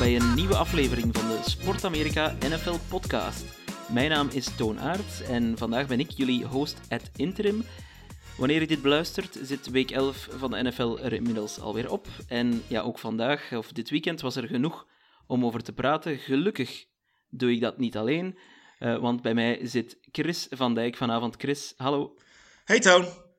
bij een nieuwe aflevering van de Sport Amerika NFL podcast. Mijn naam is Toon Aert en vandaag ben ik jullie host at interim. Wanneer je dit beluistert, zit week 11 van de NFL er inmiddels alweer op. En ja, ook vandaag, of dit weekend, was er genoeg om over te praten. Gelukkig doe ik dat niet alleen, eh, want bij mij zit Chris van Dijk vanavond. Chris, hallo. Hey Toon.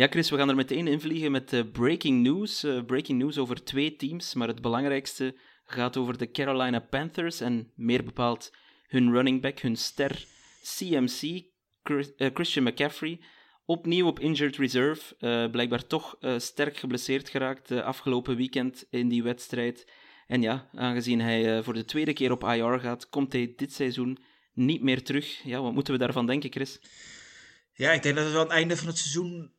Ja, Chris, we gaan er meteen invliegen met eh, breaking news. Eh, breaking news over twee teams, maar het belangrijkste gaat over de Carolina Panthers en meer bepaald hun running back, hun ster CMC, eh, Christian McCaffrey. Opnieuw op injured reserve, blijkbaar toch sterk geblesseerd geraakt afgelopen weekend in die wedstrijd. En ja, aangezien hij voor de tweede keer op IR gaat, komt hij dit seizoen niet meer terug. Ja, wat moeten we daarvan denken, Chris? Ja, ik denk dat het wel aan het einde van het seizoen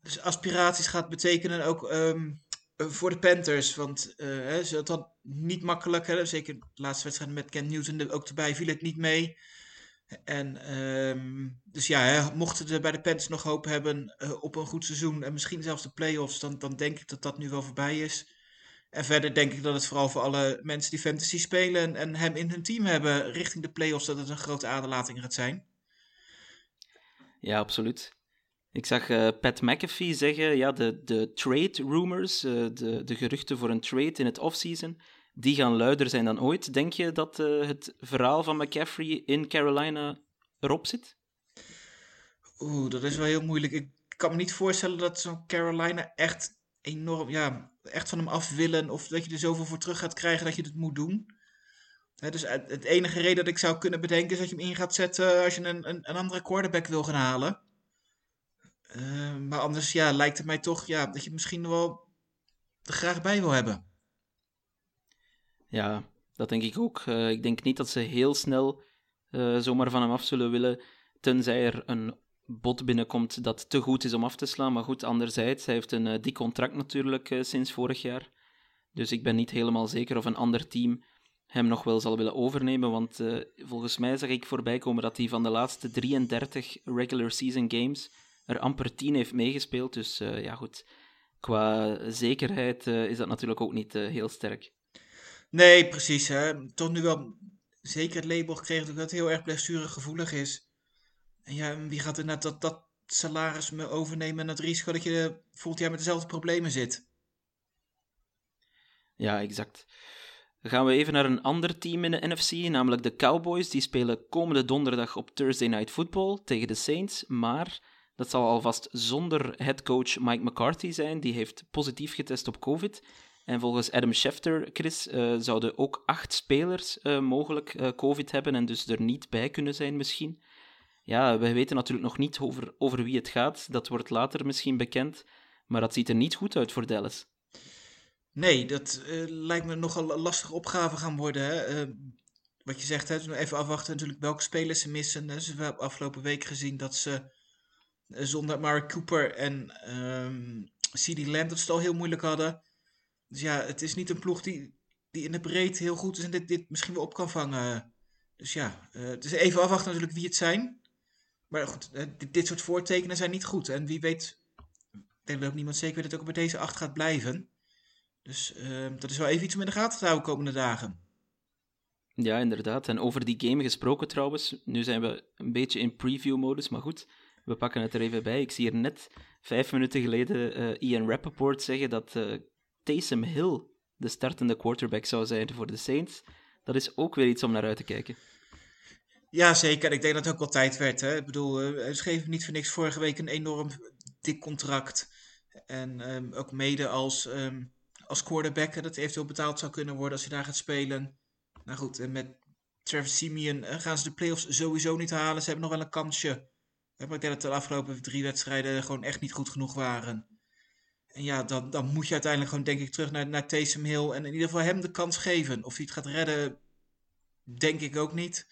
dus aspiraties gaat betekenen, ook ehm, eh, voor de Panthers. Want eh, hè, ze hadden het niet makkelijk, hè, zeker de laatste wedstrijd met Ken Newton ook erbij, viel het niet mee. En ehm, dus ja, hè, mochten ze bij de Panthers nog hoop hebben eh, op een goed seizoen en misschien zelfs de playoffs, dan, dan denk ik dat dat nu wel voorbij is. En verder denk ik dat het vooral voor alle mensen die fantasy spelen en, en hem in hun team hebben richting de playoffs, dat het een grote aderlating gaat zijn. Ja, absoluut. Ik zag eh, Pat McAfee zeggen, ja, de, de trade rumors, eh, de, de geruchten voor een trade in het offseason, die gaan luider zijn dan ooit. Denk je dat eh, het verhaal van McCaffrey in Carolina erop zit? Oeh, dat is wel heel moeilijk. Ik kan me niet voorstellen dat zo'n Carolina echt enorm, ja, echt van hem af willen. Of dat je er zoveel voor terug gaat krijgen dat je het moet doen. Dus het enige reden dat ik zou kunnen bedenken is dat je hem in gaat zetten als je een, een, een andere quarterback wil gaan halen. Eh, maar anders, ja, lijkt het mij toch, ja, dat je het misschien wel er graag bij wil hebben. Ja, dat denk ik ook. Eh, ik denk niet dat ze heel snel eh, zomaar van hem af zullen willen, tenzij er een bod binnenkomt dat te goed is om af te slaan. Maar goed, anderzijds, hij heeft een dik contract natuurlijk sinds vorig jaar. Dus ik ben niet helemaal zeker of een ander team hem nog wel zal willen overnemen. Want volgens mij zag ik voorbij komen dat hij van de laatste 33 regular season games er amper 10 heeft meegespeeld. Dus eh, ja, goed. Qua zekerheid eh, is dat natuurlijk ook niet eh, heel sterk. Nee, precies. Hè. Toch nu wel zeker het label gekregen dat het heel erg blessuregevoelig is. En ja, wie gaat er net dat, dat salaris me overnemen en het risico dat je volgend jaar met dezelfde problemen zit? Ja, exact. Dan gaan we even naar een ander team in de NFC, namelijk de Cowboys. Die spelen komende donderdag op Thursday Night Football tegen de Saints. Maar dat zal alvast zonder headcoach Mike McCarthy zijn. Die heeft positief getest op COVID. En volgens Adam Schefter, Chris, eh, zouden ook acht spelers eh, mogelijk eh, COVID hebben en dus er niet bij kunnen zijn misschien. Ja, we weten natuurlijk nog niet over, over wie het gaat. Dat wordt later misschien bekend. Maar dat ziet er niet goed uit voor Dallas. Nee, dat lijkt me nogal een lastige opgave gaan worden. Hè? Wat je zegt, hè, even afwachten natuurlijk welke spelers ze missen. Ze hebben afgelopen week gezien dat ze zonder Mark Cooper en ehm CD Lamb het al heel moeilijk hadden. Dus ja, het is niet een ploeg die, die in de breedte heel goed is en dit, dit misschien wel op kan vangen. Dus ja, eh, het is even afwachten natuurlijk wie het zijn. Maar goed, eh, dit, dit soort voortekenen zijn niet goed. En wie weet, ik denk dat ook niemand zeker weet dat het ook bij deze acht gaat blijven. Dus eh, dat is wel even iets om in de gaten te houden komende dagen. Ja, inderdaad. En over die game gesproken trouwens. Nu zijn we een beetje in preview-modus, maar goed. We pakken het er even bij. Ik zie hier net vijf minuten geleden eh, Ian Rappaport zeggen dat eh Taysom Hill de startende quarterback zou zijn voor de Saints. Dat is ook weer iets om naar uit te kijken. Ja, zeker. Ik denk dat het ook wel tijd werd. Hè? Ik bedoel, eh, ze geven niet voor niks vorige week een enorm dik contract. En ehm, ook mede als, ehm, als quarterback, dat eventueel betaald zou kunnen worden als hij daar gaat spelen. Nou goed, en met Travis Simeon gaan ze de playoffs sowieso niet halen. Ze hebben nog wel een kansje Maar ik denk dat de afgelopen drie wedstrijden gewoon echt niet goed genoeg waren. En ja, dan, dan moet je uiteindelijk gewoon denk ik terug naar, naar Taysom Hill. En in ieder geval hem de kans geven. Of hij het gaat redden, denk ik ook niet.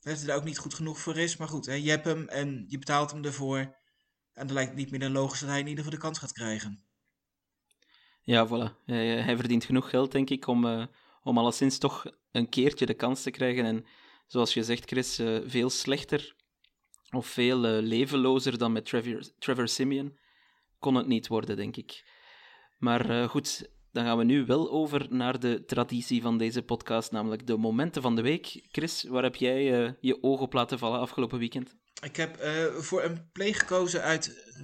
Dat het er ook niet goed genoeg voor is. Maar goed, hè, je hebt hem en je betaalt hem ervoor. En dan lijkt het niet meer dan logisch dat hij in ieder geval de kans gaat krijgen. Ja, voilà. Hij, hij verdient genoeg geld, denk ik, om, uh, om alleszins toch een keertje de kans te krijgen. En zoals je zegt, Chris, uh, veel slechter of veel uh, levenlozer dan met Trevor, Trevor Simeon kon het niet worden, denk ik. Maar goed, dan gaan we nu wel over naar de traditie van deze podcast, namelijk de momenten van de week. Chris, waar heb jij je oog op laten vallen afgelopen weekend? Ik heb voor een play gekozen uit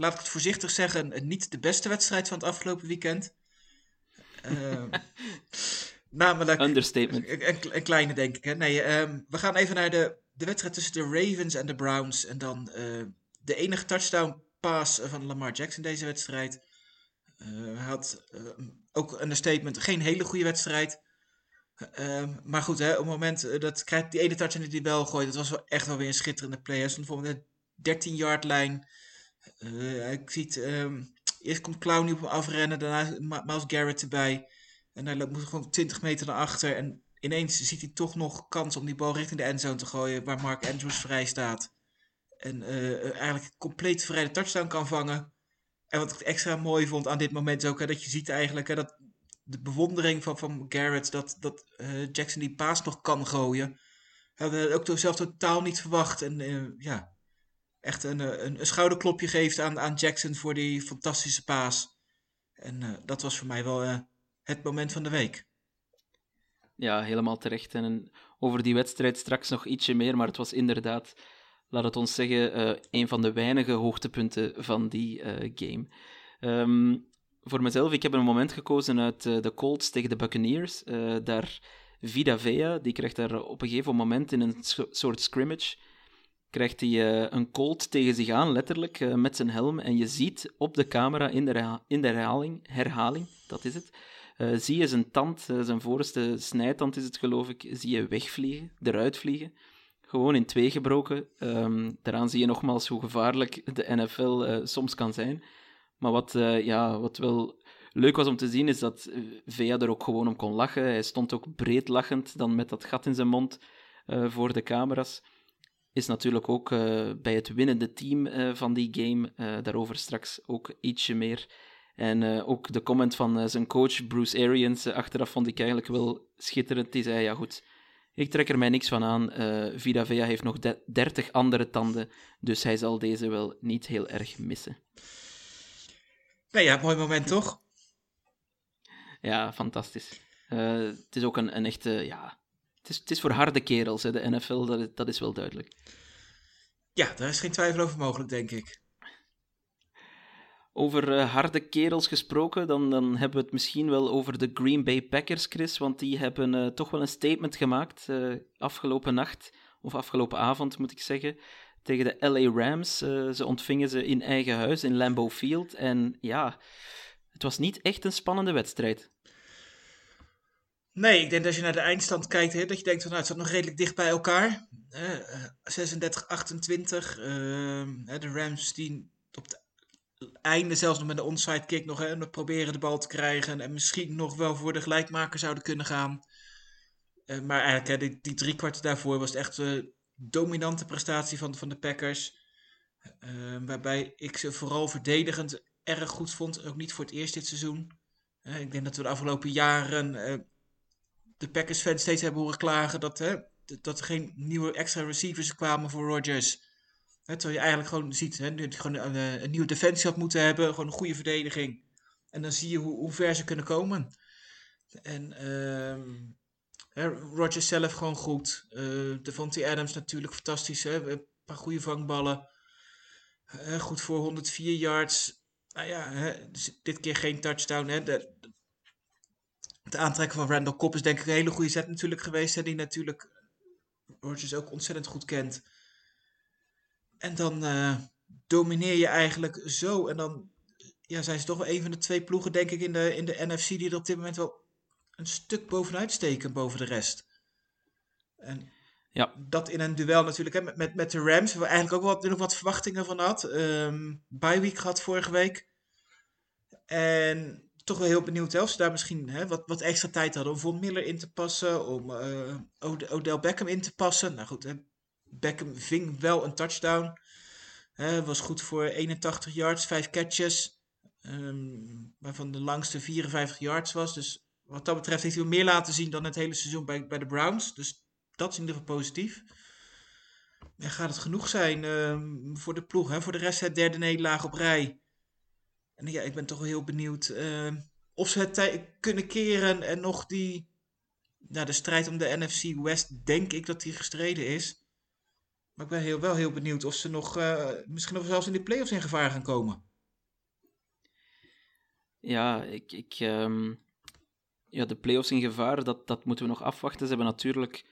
laat ik het voorzichtig zeggen, niet de beste wedstrijd van het afgelopen weekend. Namelijk. Understatement. Een, een, kleine, denk ik. Hè? Nee, um, we gaan even naar de, de wedstrijd tussen de Ravens en de Browns. En dan uh, de enige touchdown pass van Lamar Jackson deze wedstrijd. Uh, hij had ook een statement, geen hele goede wedstrijd. Ehm, maar goed, hè, op het moment dat krijgt die ene touchdown die hij wel gooit, dat was wel echt wel weer een schitterende play. Hij stond bijvoorbeeld de 13-yard lijn. Ik zie um, eerst komt Clowney op hem afrennen, daarna Miles Garrett erbij. En hij moet gewoon 20 meter naar achter. En ineens ziet hij toch nog kans om die bal richting de endzone te gooien, waar Mark Andrews vrij staat. En uh, eigenlijk compleet vrij de touchdown kan vangen. En wat ik extra mooi vond aan dit moment is ook, hè, dat je ziet eigenlijk hè, dat de bewondering van, van Garrett, dat, dat uh, Jackson die paas nog kan gooien. Hadden we ook zelf totaal niet verwacht. En ja, echt een, eh, een, een, schouderklopje geeft aan, aan Jackson voor die fantastische paas. En dat was voor mij wel het moment van de week. Ja, helemaal terecht. En over die wedstrijd straks nog ietsje meer, maar het was inderdaad, laat het ons zeggen, uh, een van de weinige hoogtepunten van die game. Um, voor mezelf, ik heb een moment gekozen uit de Colts tegen de Buccaneers. daar Vida Vea, die krijgt daar op een gegeven moment in een soort scrimmage krijgt hij een colt tegen zich aan, letterlijk, met zijn helm. En je ziet op de camera in de, in de herhaling, herhaling, dat is het, uh, zie je zijn tand, zijn voorste snijtand is het geloof ik, zie je wegvliegen, eruit vliegen. Gewoon in twee gebroken. Um, daaraan zie je nogmaals hoe gevaarlijk de NFL soms kan zijn. Maar wat, ja, wat wel leuk was om te zien, is dat Vea er ook gewoon om kon lachen. Hij stond ook breed lachend, dan met dat gat in zijn mond voor de camera's is natuurlijk ook bij het winnende team van die game. Daarover straks ook ietsje meer. En ook de comment van zijn coach Bruce Arians achteraf vond ik eigenlijk wel schitterend. Die zei: Ja, goed, ik trek er mij niks van aan. Vida Vea heeft nog 30 andere tanden, dus hij zal deze wel niet heel erg missen. Nee, ja, mooi moment toch? Ja, fantastisch. het is ook een, een echte, ja, het is, het is voor harde kerels, hè, de NFL, dat, dat is wel duidelijk. Ja, daar is geen twijfel over mogelijk, denk ik. Over uh, harde kerels gesproken, dan, dan hebben we het misschien wel over de Green Bay Packers, Chris. Want die hebben uh, toch wel een statement gemaakt uh, afgelopen nacht, of afgelopen avond moet ik zeggen, tegen de LA Rams. ze ontvingen ze in eigen huis in Lambeau Field. En ja, het was niet echt een spannende wedstrijd. Nee, ik denk dat als je naar de eindstand kijkt, hè, dat je denkt van nou, het staat nog redelijk dicht bij elkaar. Uh, 36, 28. Uh, de Rams die op het einde zelfs nog met de onside kick nog, hè, proberen de bal te krijgen. En misschien nog wel voor de gelijkmaker zouden kunnen gaan. Uh, maar eigenlijk, hè, die, die drie kwarten daarvoor was het echt de dominante prestatie van, van de Packers. Uh, waarbij ik ze vooral verdedigend erg goed vond. Ook niet voor het eerst dit seizoen. Uh, ik denk dat we de afgelopen jaren de Packers-fans steeds hebben horen klagen dat, hè, dat er geen nieuwe extra receivers kwamen voor Rodgers. Terwijl je eigenlijk gewoon ziet hè, je gewoon een, eh, een, nieuwe defensie had moeten hebben, gewoon een goede verdediging. En dan zie je hoe, hoe ver ze kunnen komen. En hè, Rodgers zelf gewoon goed. Uh, Devontae Adams natuurlijk fantastisch. Hè, een paar goede vangballen. Goed voor 104 yards. Nou ja, hè, dus dit keer geen touchdown. Hè. De, het aantrekken van Randall Cobb is denk ik een hele goede zet natuurlijk geweest. Hè, die natuurlijk Rodgers ook ontzettend goed kent. En dan uh, domineer je eigenlijk zo. En dan ja, zijn ze toch wel een van de twee ploegen, denk ik, in de, in de NFC die er op dit moment wel een stuk bovenuit steken boven de rest. En... Ja. Dat in een duel natuurlijk hè, met, met, met de Rams, waar eigenlijk ook wat, nog wat verwachtingen van had. Ehm bye week gehad vorige week. En toch wel heel benieuwd hè, of ze daar misschien hè, wat, wat extra tijd hadden om Von Miller in te passen, om eh, Od- Odell Beckham in te passen. Nou goed, hè, Beckham ving wel een touchdown. Hè, was goed voor 81 yards, 5 catches. ehm, waarvan de langste 54 yards was. Dus wat dat betreft heeft hij meer laten zien dan het hele seizoen bij, bij de Browns. Dus dat is in ieder geval positief. Gaat het genoeg zijn ehm, voor de ploeg? Hè? Voor de rest het derde nederlaag op rij. En ja, ik ben toch wel heel benieuwd ehm, of ze het kunnen keren en nog die... Nou, de strijd om de NFC West denk ik dat die gestreden is. Maar ik ben heel, wel heel benieuwd of ze nog, eh, misschien nog zelfs in de playoffs in gevaar gaan komen. Ja, ik, ik, ehm, ja, de playoffs in gevaar, dat, dat moeten we nog afwachten. Ze hebben natuurlijk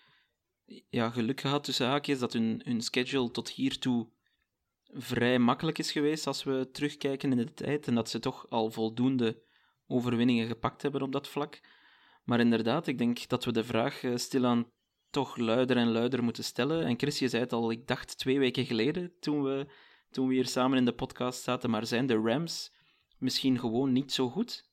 ja, geluk gehad tussen haakjes dat hun, hun schedule tot hiertoe vrij makkelijk is geweest als we terugkijken in de tijd. En dat ze toch al voldoende overwinningen gepakt hebben op dat vlak. Maar inderdaad, ik denk dat we de vraag eh, stilaan toch luider en luider moeten stellen. En Chris, je zei het al, ik dacht twee weken geleden toen we, toen we hier samen in de podcast zaten, maar zijn de Rams misschien gewoon niet zo goed?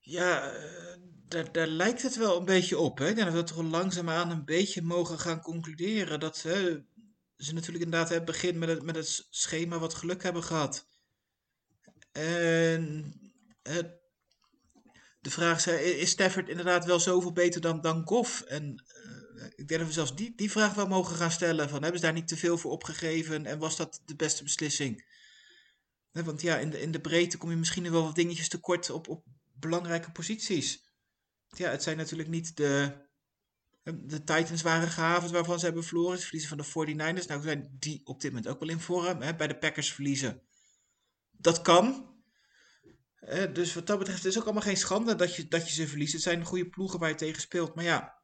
Ja, eh, daar, lijkt het wel een beetje op. Hè? Ik denk dat we toch langzaamaan een beetje mogen gaan concluderen. Dat ze natuurlijk inderdaad het begin met het, met het schema wat geluk hebben gehad. En hè, de vraag is, is Stafford inderdaad wel zoveel beter dan, dan Goff? En eh, ik denk dat we zelfs die, die vraag wel mogen gaan stellen. Van, hebben ze daar niet te veel voor opgegeven? En was dat de beste beslissing? Want ja, in de, in de breedte kom je misschien wel wat dingetjes tekort op, op belangrijke posities. Ja, het zijn natuurlijk niet de. De Titans waren gehavend waarvan ze hebben verloren. Ze verliezen van de 49ers. Nou zijn die op dit moment ook wel in vorm. Hè? Bij de Packers verliezen. Dat kan. Eh, dus wat dat betreft is het ook allemaal geen schande dat je, dat je ze verliest. Het zijn goede ploegen waar je tegen speelt. Maar ja,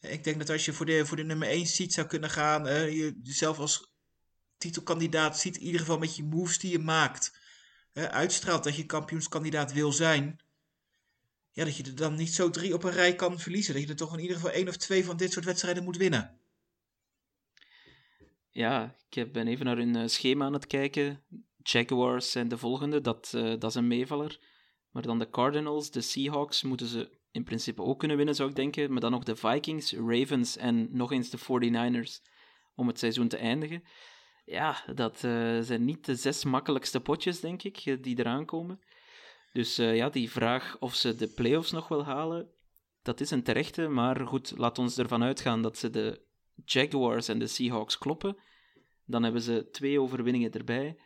ik denk dat als je voor de, voor de nummer 1 seat zou kunnen gaan. eh, je jezelf als titelkandidaat ziet. In ieder geval met je moves die je maakt. eh, uitstraalt dat je kampioenskandidaat wil zijn ja, dat je er dan niet zo drie op een rij kan verliezen. Dat je er toch in ieder geval één of twee van dit soort wedstrijden moet winnen. Ja, ik ben even naar hun eh, schema aan het kijken. Jaguars zijn de volgende, dat, eh, dat is een meevaller. Maar dan de Cardinals, de Seahawks moeten ze in principe ook kunnen winnen, zou ik denken. Maar dan nog de Vikings, Ravens en nog eens de 49ers om het seizoen te eindigen. Ja, dat eh, zijn niet de zes makkelijkste potjes, denk ik, eh, die eraan komen. Dus ja, die vraag of ze de playoffs nog wel halen, dat is een terechte. Maar goed, laat ons ervan uitgaan dat ze de Jaguars en de Seahawks kloppen. Dan hebben ze twee overwinningen erbij.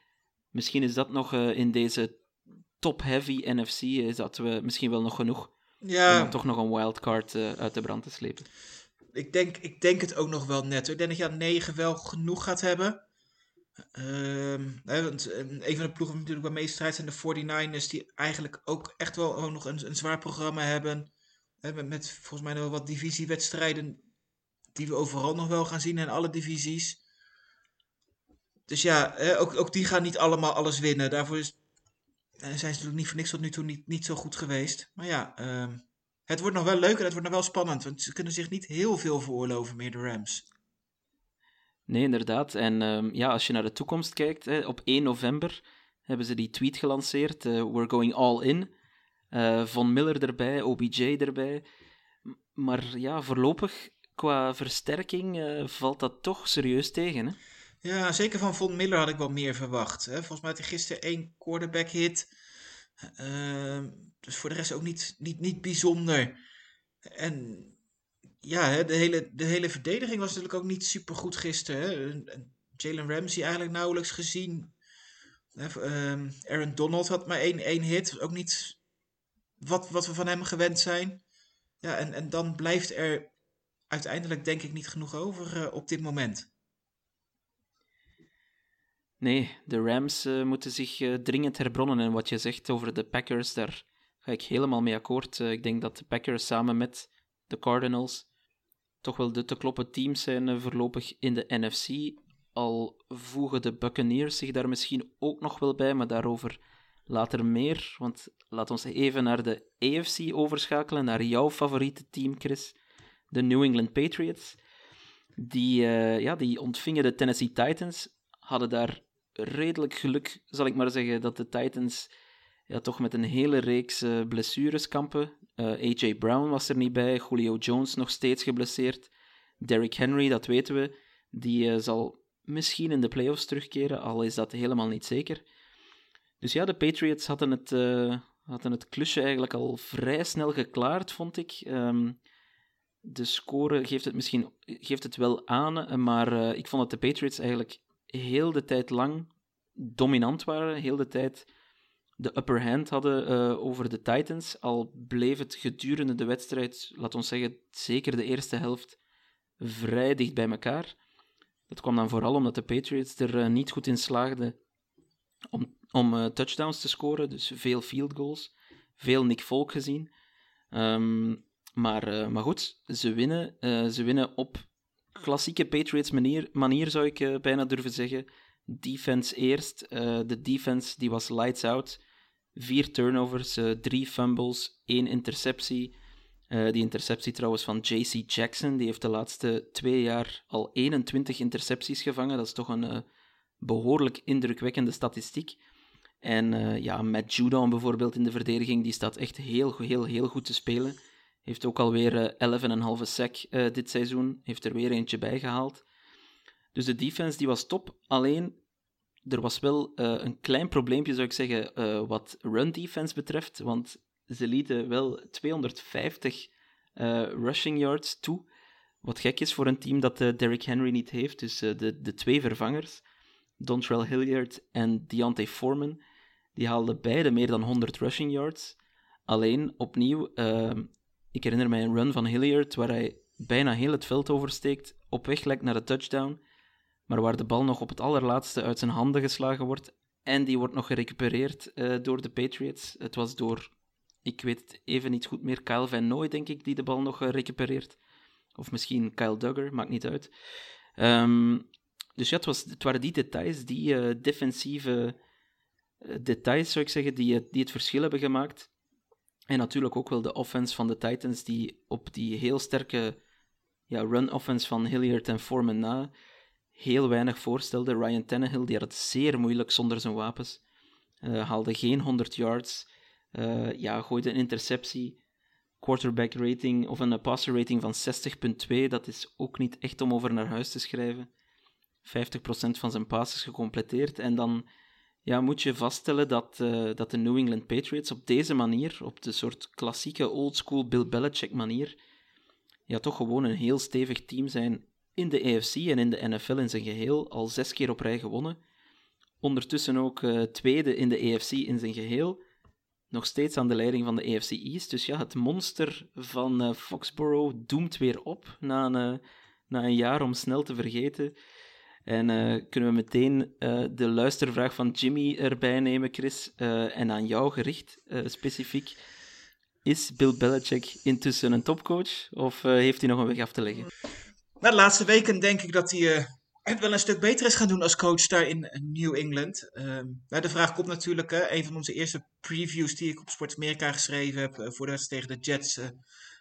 Misschien is dat nog eh, in deze top-heavy NFC, is dat we misschien wel nog genoeg om Ja, dan toch nog een wildcard eh, uit de brand te slepen. ik denk, ik denk het ook nog wel net. Ik denk dat je aan 9 wel genoeg gaat hebben. Eh, een van de ploegen natuurlijk bij meest strijd zijn de 49ers, die eigenlijk ook echt wel gewoon nog een, een zwaar programma hebben. Met, met volgens mij nog wel wat divisiewedstrijden die we overal nog wel gaan zien in alle divisies. Dus ja, ook, ook die gaan niet allemaal alles winnen. Daarvoor is, eh, zijn ze natuurlijk niet voor niks tot nu toe niet, niet zo goed geweest. Maar ja, ehm, het wordt nog wel leuk en het wordt nog wel spannend. Want ze kunnen zich niet heel veel veroorloven meer, de Rams. Nee, inderdaad. En ehm, ja, als je naar de toekomst kijkt, hè, op 1 november hebben ze die tweet gelanceerd. eh, We're going all in. Eh, Von Miller erbij, OBJ erbij. Maar ja, voorlopig, qua versterking, valt dat toch serieus tegen. Hè? Ja, zeker van Von Miller had ik wel meer verwacht. Hè. Volgens mij had hij gisteren één quarterback hit. Ehm, dus voor de rest ook niet, niet, niet bijzonder. En ja, de, hele, de hele verdediging was natuurlijk ook niet super goed gisteren. Hè. En- en Jalen Ramsey eigenlijk nauwelijks gezien. Ehm, Aaron Donald had maar één, één hit. Ook niet wat, wat we van hem gewend zijn. Ja, en, en dan blijft er uiteindelijk denk ik niet genoeg over eh, op dit moment. Nee, de Rams eh, moeten zich eh, dringend herbronnen. En wat je zegt over de Packers, daar ga ik helemaal mee akkoord. Eh, ik denk dat de Packers samen met de Cardinals toch wel de te kloppen teams zijn voorlopig in de NFC. Al voegen de Buccaneers zich daar misschien ook nog wel bij, maar daarover later meer. Want laat ons even naar de AFC overschakelen, naar jouw favoriete team, Chris. De New England Patriots. Die, ja, die ontvingen de Tennessee Titans, hadden daar redelijk geluk, zal ik maar zeggen, dat de Titans ja, toch met een hele reeks uh, blessures kampen. Uh, A.J. Brown was er niet bij, Julio Jones nog steeds geblesseerd. Derrick Henry, dat weten we, die uh, zal misschien in de playoffs terugkeren, al is dat helemaal niet zeker. Dus ja, de Patriots hadden het, hadden het klusje eigenlijk al vrij snel geklaard, vond ik. Um, de score geeft het misschien geeft het wel aan, maar ik vond dat de Patriots eigenlijk heel de tijd lang dominant waren, heel de tijd de upper hand hadden uh, over de Titans. Al bleef het gedurende de wedstrijd, laat ons zeggen, zeker de eerste helft, vrij dicht bij elkaar. Dat kwam dan vooral omdat de Patriots er uh, niet goed in slaagden om, om uh, touchdowns te scoren, dus veel field goals, veel Nick Folk gezien. Um, maar, maar goed, ze winnen. ze winnen op klassieke Patriots manier, manier zou ik bijna durven zeggen. Defense eerst. de defense die was lights out. Vier turnovers, uh, drie fumbles, één interceptie. Die interceptie trouwens van JC Jackson, die heeft de laatste twee jaar al 21 intercepties gevangen. Dat is toch een behoorlijk indrukwekkende statistiek. En ja, Matt Judon bijvoorbeeld in de verdediging, die staat echt heel, heel, heel goed te spelen. Heeft ook alweer 11,5 sack dit seizoen, heeft er weer eentje bij gehaald. Dus de defense die was top, alleen er was wel uh, een klein probleempje, zou ik zeggen, wat run defense betreft. Want ze lieten wel 250 uh, eh, rushing yards toe. Wat gek is voor een team dat Derrick Henry niet heeft. Dus de, de twee vervangers, Dontrell Hilliard en Deontay Foreman, die haalden beide meer dan 100 rushing yards. Alleen, opnieuw, ik herinner mij een run van Hilliard waar hij bijna heel het veld oversteekt, op weg lijkt naar de touchdown maar waar de bal nog op het allerlaatste uit zijn handen geslagen wordt. En die wordt nog gerecupereerd uh, door de Patriots. Het was door, ik weet het even niet goed meer, Kyle Van Noy, denk ik, die de bal nog uh, recupereert. Of misschien Kyle Duggar, maakt niet uit. Um, dus ja, het, was, het waren die details, die uh, defensieve details, zou ik zeggen, die, die het verschil hebben gemaakt. En natuurlijk ook wel de offense van de Titans, die op die heel sterke ja, run-offense van Hilliard en Foreman na heel weinig voorstelde. Ryan Tannehill die had het zeer moeilijk zonder zijn wapens. Uh, haalde geen 100 yards. Uh, ja, gooide een interceptie. Quarterback rating of een passer rating van 60,2. Dat is ook niet echt om over naar huis te schrijven. 50% van zijn passes gecompleteerd. En dan ja, moet je vaststellen dat, uh, dat de New England Patriots op deze manier, op de soort klassieke oldschool Bill Belichick manier, ja, toch gewoon een heel stevig team zijn in de AFC en in de NFL in zijn geheel al zes keer op rij gewonnen. Ondertussen ook uh, tweede in de AFC in zijn geheel. Nog steeds aan de leiding van de AFC East. Dus ja, het monster van uh, Foxborough doemt weer op na een, na een jaar om snel te vergeten. En kunnen we meteen de luistervraag van Jimmy erbij nemen, Chris, en aan jou gericht specifiek. Is Bill Belichick intussen een topcoach of heeft hij nog een weg af te leggen? Na de laatste weken denk ik dat hij het wel een stuk beter is gaan doen als coach daar in New England. Uh, de vraag komt natuurlijk, een van onze eerste previews die ik op Sport Amerika geschreven heb voor de tegen de Jets.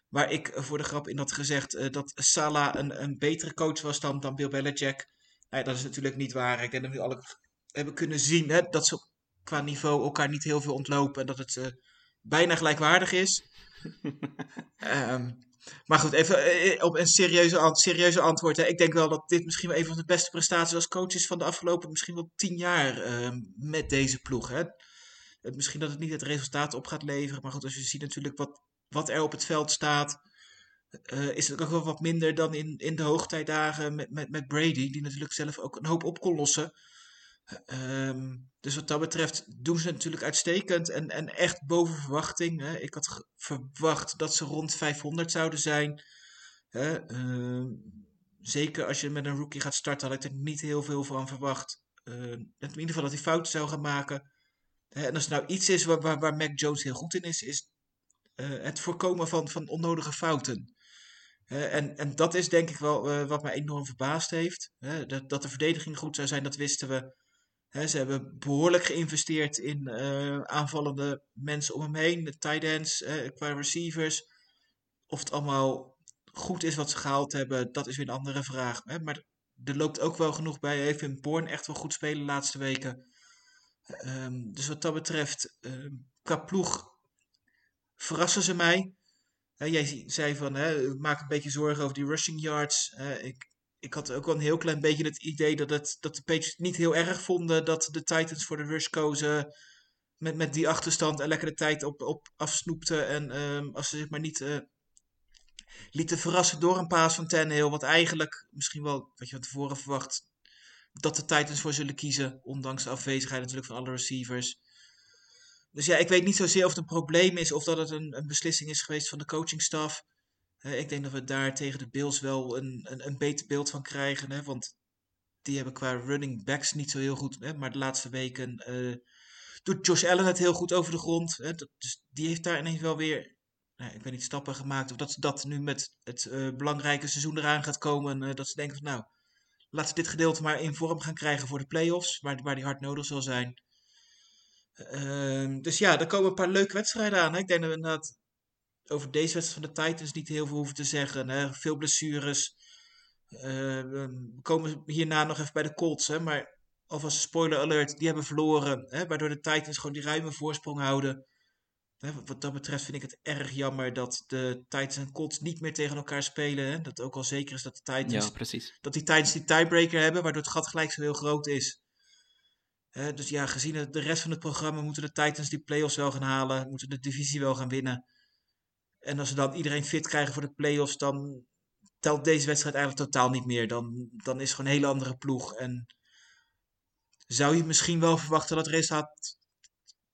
Waar ik voor de grap in had gezegd dat Salah een, een betere coach was dan, dan Bill Belichick. Nou, dat is natuurlijk niet waar. Ik denk dat we alle hebben kunnen zien hè, dat ze qua niveau elkaar niet heel veel ontlopen. En dat het bijna gelijkwaardig is. um, Maar goed, even eh, eh, op een serieuze, serieuze antwoord. Hè. Ik denk wel dat dit misschien wel een van de beste prestaties als coach is van de afgelopen misschien wel tien jaar uh, met deze ploeg. Hè. Misschien dat het niet het resultaat op gaat leveren. Maar goed, als je ziet natuurlijk wat, wat er op het veld staat. Uh, is het ook wel wat minder dan in, in de hoogtijdagen met, met, met Brady. Die natuurlijk zelf ook een hoop op kon lossen. Um, dus wat dat betreft doen ze natuurlijk uitstekend en, en echt boven verwachting. Hè. Ik had verwacht dat ze rond 500 zouden zijn. Hè. Uh, zeker als je met een rookie gaat starten, had ik er niet heel veel van verwacht. Uh, in ieder geval dat hij fouten zou gaan maken. Hè. En als er nou iets is waar, waar, waar Mac Jones heel goed in is, is uh, het voorkomen van, van onnodige fouten. En, en dat is denk ik wel wat mij enorm verbaasd heeft. dat, dat de verdediging goed zou zijn, dat wisten we ze hebben behoorlijk geïnvesteerd in uh, aanvallende mensen om hem heen, de tight ends, qua receivers. Of het allemaal goed is wat ze gehaald hebben, dat is weer een andere vraag. Maar er loopt ook wel genoeg bij. Heeft in Born echt wel goed spelen de laatste weken. Ehm, dus wat dat betreft, ehm, qua ploeg verrassen ze mij. Jij zei van, maak een beetje zorgen over die rushing yards. Eh, ik, ik had ook wel een heel klein beetje het idee dat, het, dat de Patriots niet heel erg vonden dat de Titans voor de rush kozen. Met, met die achterstand en lekker de tijd op, op afsnoepten. En ehm, als ze zich maar niet uh, lieten verrassen door een paas van Tannehill. Wat eigenlijk misschien wel, wat je van tevoren verwacht, dat de Titans voor zullen kiezen. Ondanks de afwezigheid natuurlijk van alle receivers. Dus ja, ik weet niet zozeer of het een probleem is of dat het een, een beslissing is geweest van de coachingstaf. Ik denk dat we daar tegen de Bills wel een, een, een beter beeld van krijgen. Hè, want die hebben qua running backs niet zo heel goed. Hè, maar de laatste weken uh, doet Josh Allen het heel goed over de grond. Hè, dat, dus die heeft daar ineens wel weer, nou, ik weet niet, stappen gemaakt. Of dat ze dat nu met het uh, belangrijke seizoen eraan gaat komen. dat ze denken van nou, laten we dit gedeelte maar in vorm gaan krijgen voor de playoffs. Waar, waar die hard nodig zal zijn. Uh, dus ja, er komen een paar leuke wedstrijden aan. Hè. Ik denk dat we inderdaad over deze wedstrijd van de Titans niet heel veel hoeven te zeggen. Hè. Veel blessures. Uh, we komen hierna nog even bij de Colts. Hè. Maar alvast spoiler alert, die hebben verloren. Hè, waardoor de Titans gewoon die ruime voorsprong houden. Hè, wat dat betreft vind ik het erg jammer dat de Titans en Colts niet meer tegen elkaar spelen. Hè. Dat ook al zeker is dat de Titans, ja, precies. dat die Titans die tiebreaker hebben, waardoor het gat gelijk zo heel groot is. Dus ja, gezien het, de rest van het programma moeten de Titans die playoffs wel gaan halen. Moeten de divisie wel gaan winnen. En als ze dan iedereen fit krijgen voor de playoffs, dan telt deze wedstrijd eigenlijk totaal niet meer. Dan, dan is het gewoon een hele andere ploeg. En zou je misschien wel verwachten dat het resultaat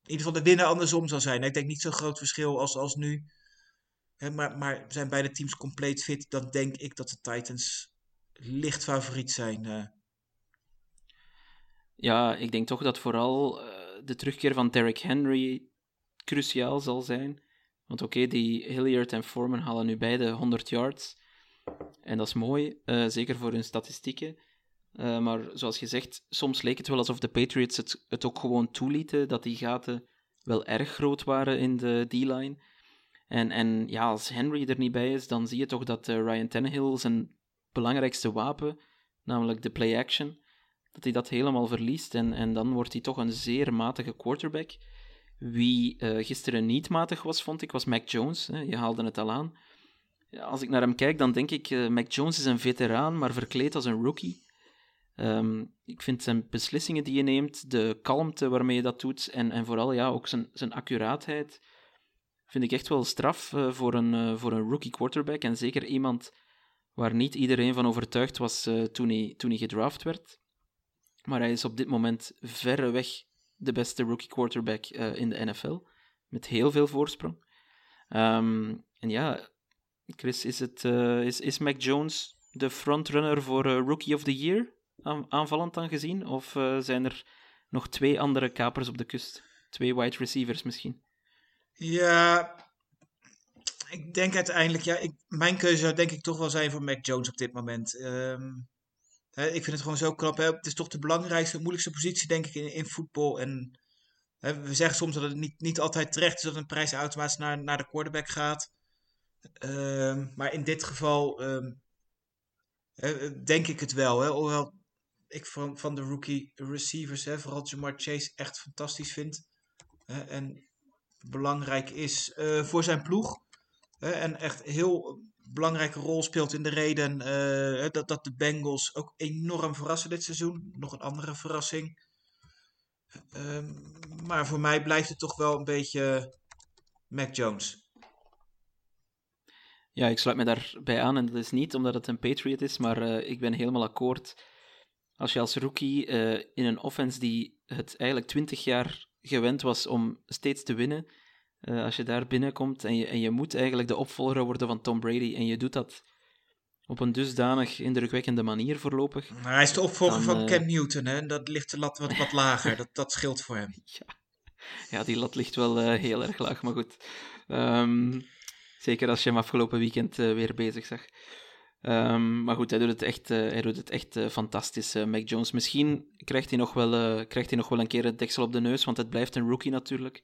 in ieder geval de winnaar andersom zal zijn. Ik denk niet zo'n groot verschil als, als nu. Maar, maar zijn beide teams compleet fit, dan denk ik dat de Titans licht favoriet zijn. Uh. Ja, ik denk toch dat vooral uh, de terugkeer van Derrick Henry cruciaal zal zijn. Want oké, die Hilliard en Foreman halen nu beide 100 yards. En dat is mooi, uh, zeker voor hun statistieken. Uh, maar zoals je zegt, soms leek het wel alsof de Patriots het, het ook gewoon toelieten, dat die gaten wel erg groot waren in de D-line. En, en ja, als Henry er niet bij is, dan zie je toch dat Ryan Tannehill zijn belangrijkste wapen, namelijk de play-action, dat hij dat helemaal verliest. En, en dan wordt hij toch een zeer matige quarterback. Wie uh, gisteren niet matig was, vond ik, was Mac Jones. Hè. Je haalde het al aan. Als ik naar hem kijk, dan denk ik, uh, Mac Jones is een veteraan, maar verkleed als een rookie. Um, ik vind zijn beslissingen die je neemt, de kalmte waarmee je dat doet en, en vooral ja, ook zijn, zijn accuraatheid, vind ik echt wel straf uh, voor, een, uh, voor een rookie quarterback. En zeker iemand waar niet iedereen van overtuigd was toen, hij, toen hij gedraft werd. Maar hij is op dit moment verreweg de beste rookie quarterback in de NFL. Met heel veel voorsprong. Um, en ja, Chris, is, het, is, is Mac Jones de frontrunner voor Rookie of the Year? aanvallend dan gezien? Of zijn er nog twee andere kapers op de kust? Twee wide receivers misschien? Ja, ik denk uiteindelijk, ja, ik, mijn keuze zou denk ik toch wel zijn voor Mac Jones op dit moment. Um, ik vind het gewoon zo knap. Het is toch de belangrijkste, moeilijkste positie denk ik in, in voetbal. En we zeggen soms dat het niet, niet altijd terecht is dat een prijs automatisch naar, naar de quarterback gaat. Um, maar in dit geval um, denk ik het wel. Hoewel ik van, van de rookie receivers, vooral Jamar Chase, echt fantastisch vind. En belangrijk is uh, voor zijn ploeg. En echt heel belangrijke rol speelt in de reden uh, dat, dat de Bengals ook enorm verrassen dit seizoen. Nog een andere verrassing. Uh, maar voor mij blijft het toch wel een beetje Mac Jones. Ja, ik sluit me daarbij aan. En dat is niet omdat het een Patriot is, maar uh, ik ben helemaal akkoord als je als rookie uh, in een offense die het eigenlijk twintig jaar gewend was om steeds te winnen, uh, als je daar binnenkomt en je, en je moet eigenlijk de opvolger worden van Tom Brady en je doet dat op een dusdanig indrukwekkende manier voorlopig. Maar hij is de opvolger dan, van uh, Cam Newton, hè? dat ligt de lat wat, wat lager. dat, dat scheelt voor hem. Ja, ja die lat ligt wel heel erg laag, maar goed. Um, zeker als je hem afgelopen weekend weer bezig zag. Um, maar goed, hij doet het echt, uh, hij doet het echt uh, fantastisch, uh, Mac Jones. Misschien krijgt hij, nog wel, krijgt hij nog wel een keer het deksel op de neus, want het blijft een rookie natuurlijk.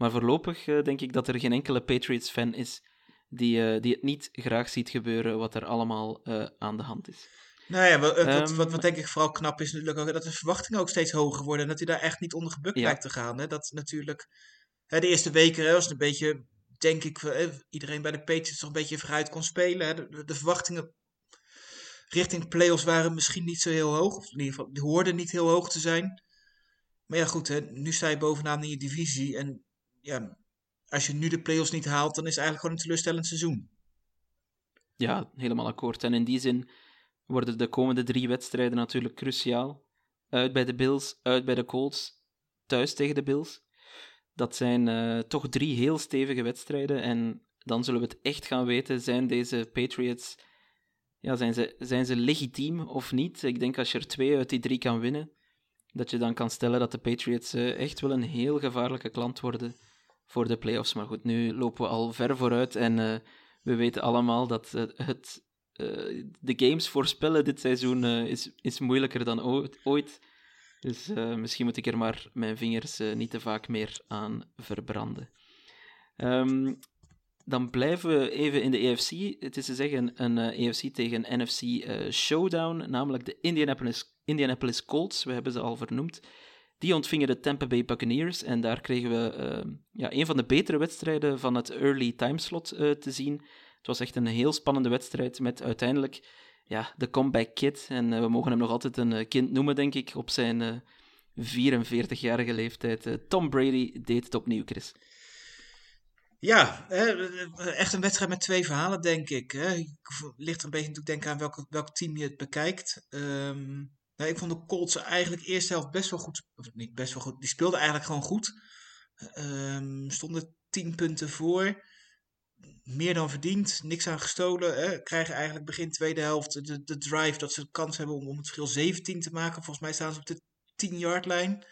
Maar voorlopig denk ik dat er geen enkele Patriots-fan is die, eh, die het niet graag ziet gebeuren wat er allemaal eh, aan de hand is. Nou ja, wat, wat, Ehm, wat, wat denk ik vooral knap is natuurlijk ook dat de verwachtingen ook steeds hoger worden. En dat hij daar echt niet onder gebukt Ja. lijkt te gaan. Hè. Dat natuurlijk, hè, de eerste weken hè, was het een beetje, denk ik, eh, iedereen bij de Patriots toch een beetje vooruit kon spelen. Hè. De, de- de verwachtingen richting playoffs waren misschien niet zo heel hoog. Of in ieder geval, die hoorden niet heel hoog te zijn. Maar ja, goed, hè, nu sta je bovenaan in je divisie. En ja, als je nu de playoffs niet haalt, dan is het eigenlijk gewoon een teleurstellend seizoen. Ja, helemaal akkoord. En in die zin worden de komende drie wedstrijden natuurlijk cruciaal. Uit bij de Bills, uit bij de Colts, thuis tegen de Bills. Dat zijn eh, toch drie heel stevige wedstrijden. En dan zullen we het echt gaan weten. Zijn deze Patriots... Ja, zijn ze, zijn ze legitiem of niet? Ik denk als je er twee uit die drie kan winnen, dat je dan kan stellen dat de Patriots eh, echt wel een heel gevaarlijke klant worden voor de playoffs. Maar goed, nu lopen we al ver vooruit en eh, we weten allemaal dat eh, het, eh, de games voorspellen dit seizoen is, is moeilijker dan ooit. Dus misschien moet ik er maar mijn vingers niet te vaak meer aan verbranden. Ehm, dan blijven we even in de AFC. Het is te zeggen een eh, AFC tegen NFC showdown, namelijk de Indianapolis, Indianapolis Colts. We hebben ze al vernoemd. Die ontvingen de Tampa Bay Buccaneers en daar kregen we eh, ja, een van de betere wedstrijden van het early timeslot eh te zien. Het was echt een heel spannende wedstrijd met uiteindelijk ja, de comeback kid. En eh, we mogen hem nog altijd een eh, kind noemen, denk ik, op zijn eh 44-jarige leeftijd. Tom Brady deed het opnieuw, Chris. Ja, echt een wedstrijd met twee verhalen, denk ik. Hè. Ligt er een beetje natuurlijk denk aan welk, welk team je het bekijkt. Ehm, nou, ik vond de Colts eigenlijk de eerste helft best wel goed. Of niet best wel goed. Die speelden eigenlijk gewoon goed. Ehm, stonden tien punten voor. Meer dan verdiend. Niks aan gestolen. Hè. Krijgen eigenlijk begin tweede helft de, de drive dat ze de kans hebben om, om het verschil 17 te maken. Volgens mij staan ze op de 10-yard lijn.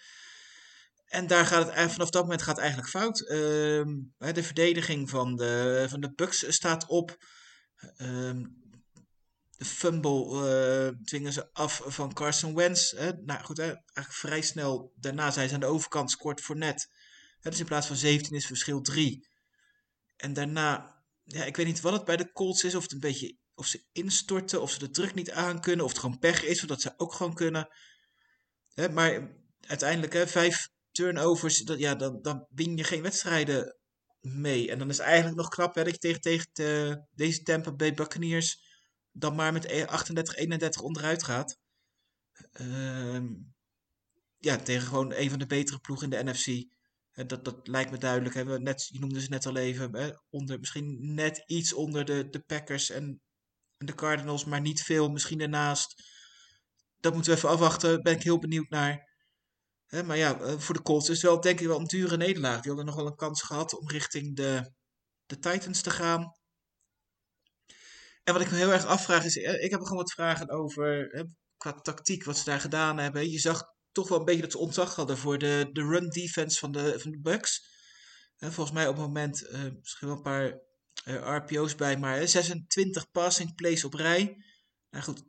En daar gaat het, vanaf dat moment gaat het eigenlijk fout. Ehm, de verdediging van de, van de Bucks staat op. Ehm, de fumble eh, dwingen ze af van Carson Wentz. Hè. Nou goed, hè, eigenlijk vrij snel daarna zijn ze aan de overkant, scoort voor net. dus in plaats van 17 is verschil 3. En daarna, ja, ik weet niet wat het bij de Colts is. Of het een beetje, of ze instorten, of ze de druk niet aankunnen. Of het gewoon pech is, zodat ze ook gewoon kunnen. Hè, maar uiteindelijk, hè, vijf turnovers, ja, dan, dan win je geen wedstrijden mee. En dan is het eigenlijk nog knap je tegen, tegen de, deze Tampa Bay Buccaneers dan maar met 38-31 onderuit gaat. Ehm, ja, tegen gewoon een van de betere ploegen in de NFC. Dat, dat lijkt me duidelijk. Hè. We Net, je noemde ze net al even. Hè, onder, misschien net iets onder de, de Packers en, en de Cardinals, maar niet veel. Misschien ernaast. Dat moeten we even afwachten. Daar ben ik heel benieuwd naar. Hè, maar ja, eh, voor de Colts is het wel denk ik wel een dure nederlaag. Die hadden nog wel een kans gehad om richting de, de Titans te gaan. En wat ik me heel erg afvraag is, eh, ik heb er gewoon wat vragen over hè, qua tactiek, wat ze daar gedaan hebben. Je zag toch wel een beetje dat ze ontzag hadden voor de, de run defense van de, van de Bucks. Hè, volgens mij op het moment, eh, misschien wel een paar eh, RPO's bij, maar hè, 26 passing plays op rij. Nou goed,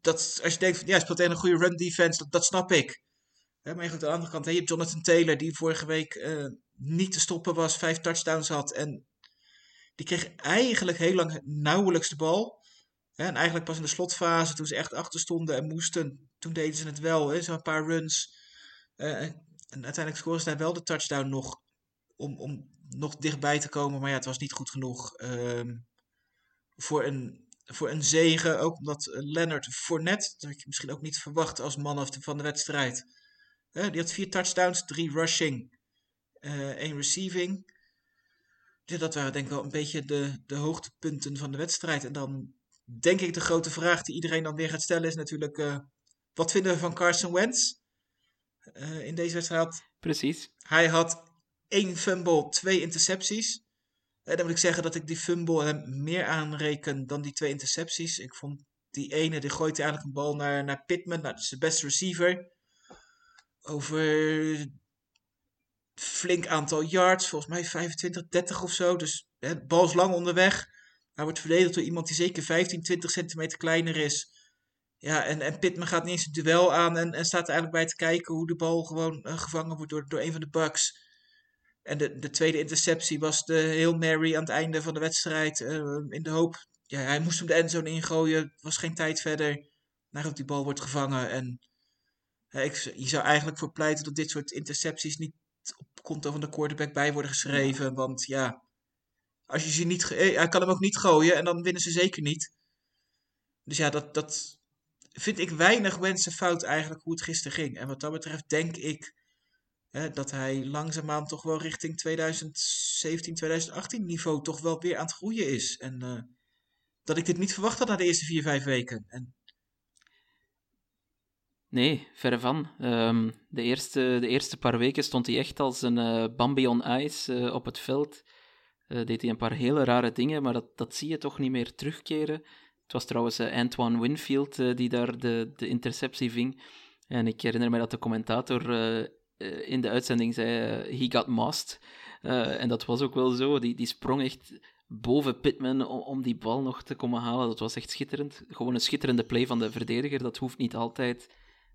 dat, als je denkt van ja, speelt tegen een goede run defense, dat, dat snap ik. Hè, maar aan de andere kant, hè, je hebt Jonathan Taylor, die vorige week eh, niet te stoppen was, vijf touchdowns had. En die kreeg eigenlijk heel lang nauwelijks de bal. En eigenlijk pas in de slotfase, toen ze echt achter stonden en moesten, toen deden ze het wel. Zo'n paar runs. Eh, en uiteindelijk scoren ze daar wel de touchdown nog om, om nog dichtbij te komen. Maar ja, het was niet goed genoeg ehm, voor, een, voor een zegen. Ook omdat Leonard Fournette, dat had je misschien ook niet verwacht als man van de wedstrijd. Die had vier touchdowns, drie rushing, eh één receiving. Ja, dat waren denk ik wel een beetje de, de hoogtepunten van de wedstrijd. En dan denk ik de grote vraag die iedereen dan weer gaat stellen is natuurlijk... eh, wat vinden we van Carson Wentz eh, in deze wedstrijd? Precies. Hij had één fumble, twee intercepties. En dan moet ik zeggen dat ik die fumble hem meer aanreken dan die twee intercepties. Ik vond die ene, die gooit eigenlijk een bal naar, naar Pittman. Dat is de beste receiver. Over flink aantal yards, volgens mij 25, 30 of zo. Dus hè, de bal is lang onderweg. Hij wordt verdedigd door iemand die zeker 15, 20 centimeter kleiner is. Ja, en, en Pittman gaat niet eens het duel aan en, en staat er eigenlijk bij te kijken hoe de bal gewoon eh, gevangen wordt door, door een van de Bucks. En de, de tweede interceptie was de Hail Mary aan het einde van de wedstrijd. eh, in de hoop, ja, hij moest hem de endzone ingooien. Er was geen tijd verder. Nadat die bal wordt gevangen. En ik, je zou eigenlijk voor pleiten dat dit soort intercepties niet op konto van de quarterback bij worden geschreven. Want ja, als je ze niet, eh, hij kan hem ook niet gooien en dan winnen ze zeker niet. Dus ja, dat, dat vind ik weinig wensen fout eigenlijk hoe het gisteren ging. En wat dat betreft denk ik hè, dat hij langzaamaan toch wel richting 2017, 2018 niveau toch wel weer aan het groeien is. En eh, dat ik dit niet verwacht had na de eerste vier, vijf weken. En Nee, verre van. Ehm, de, eerste, de eerste paar weken stond hij echt als een eh, Bambi on ice eh, op het veld. Eh, deed hij een paar hele rare dingen, maar dat, dat zie je toch niet meer terugkeren. Het was trouwens Antoine Winfield die daar de, de interceptie ving. En ik herinner me dat de commentator in de uitzending zei: He got mossed. En dat was ook wel zo. Die, die sprong echt boven Pittman om die bal nog te komen halen. Dat was echt schitterend. Gewoon een schitterende play van de verdediger. Dat hoeft niet altijd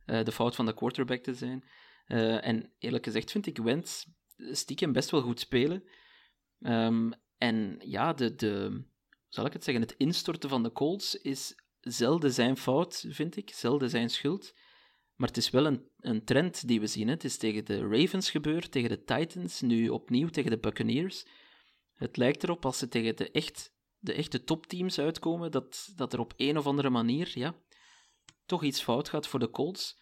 eh, de fout van de quarterback te zijn. Eh, en eerlijk gezegd vind ik Wentz stiekem best wel goed spelen. Ehm, en ja, de, de, zal ik het zeggen, het instorten van de Colts is zelden zijn fout, vind ik. Zelden zijn schuld. Maar het is wel een, een trend die we zien. Hè. Het is tegen de Ravens gebeurd, tegen de Titans, nu opnieuw tegen de Buccaneers. Het lijkt erop, als ze tegen de, echt, de echte topteams uitkomen, dat, dat er op een of andere manier ja, toch iets fout gaat voor de Colts.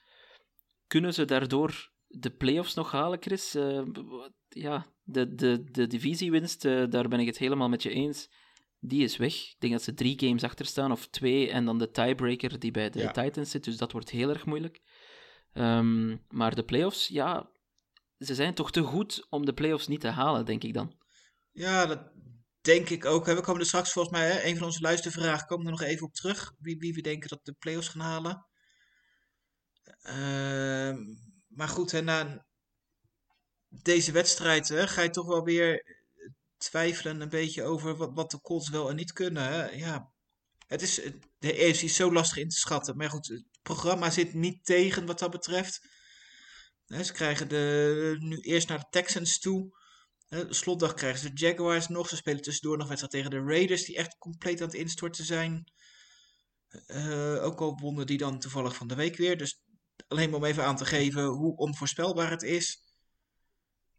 Kunnen ze daardoor de playoffs nog halen, Chris? Eh, ja, de, de, de divisiewinst, eh, daar ben ik het helemaal met je eens. Die is weg. Ik denk dat ze drie games achter staan, of twee, en dan de tiebreaker die bij de Ja. Titans zit, dus dat wordt heel erg moeilijk. Ehm, maar de playoffs, ja, ze zijn toch te goed om de playoffs niet te halen, denk ik dan. ja, dat denk ik ook. We komen er straks volgens mij, hè, een van onze luistervragen, komen er nog even op terug. Wie, wie we denken dat de playoffs gaan halen. Ehm, maar goed, hè, na deze wedstrijd hè, ga je toch wel weer twijfelen een beetje over wat, wat de Colts wel en niet kunnen. Hè? Ja, het is, de EFC is zo lastig in te schatten. Maar goed, het programma zit niet tegen wat dat betreft. Ze krijgen de, nu eerst naar de Texans toe. Slotdag krijgen ze de Jaguars nog. Ze spelen tussendoor nog wedstrijd tegen de Raiders, die echt compleet aan het instorten zijn. Eh, ook al wonnen die dan toevallig van de week weer. Dus alleen maar om even aan te geven hoe onvoorspelbaar het is.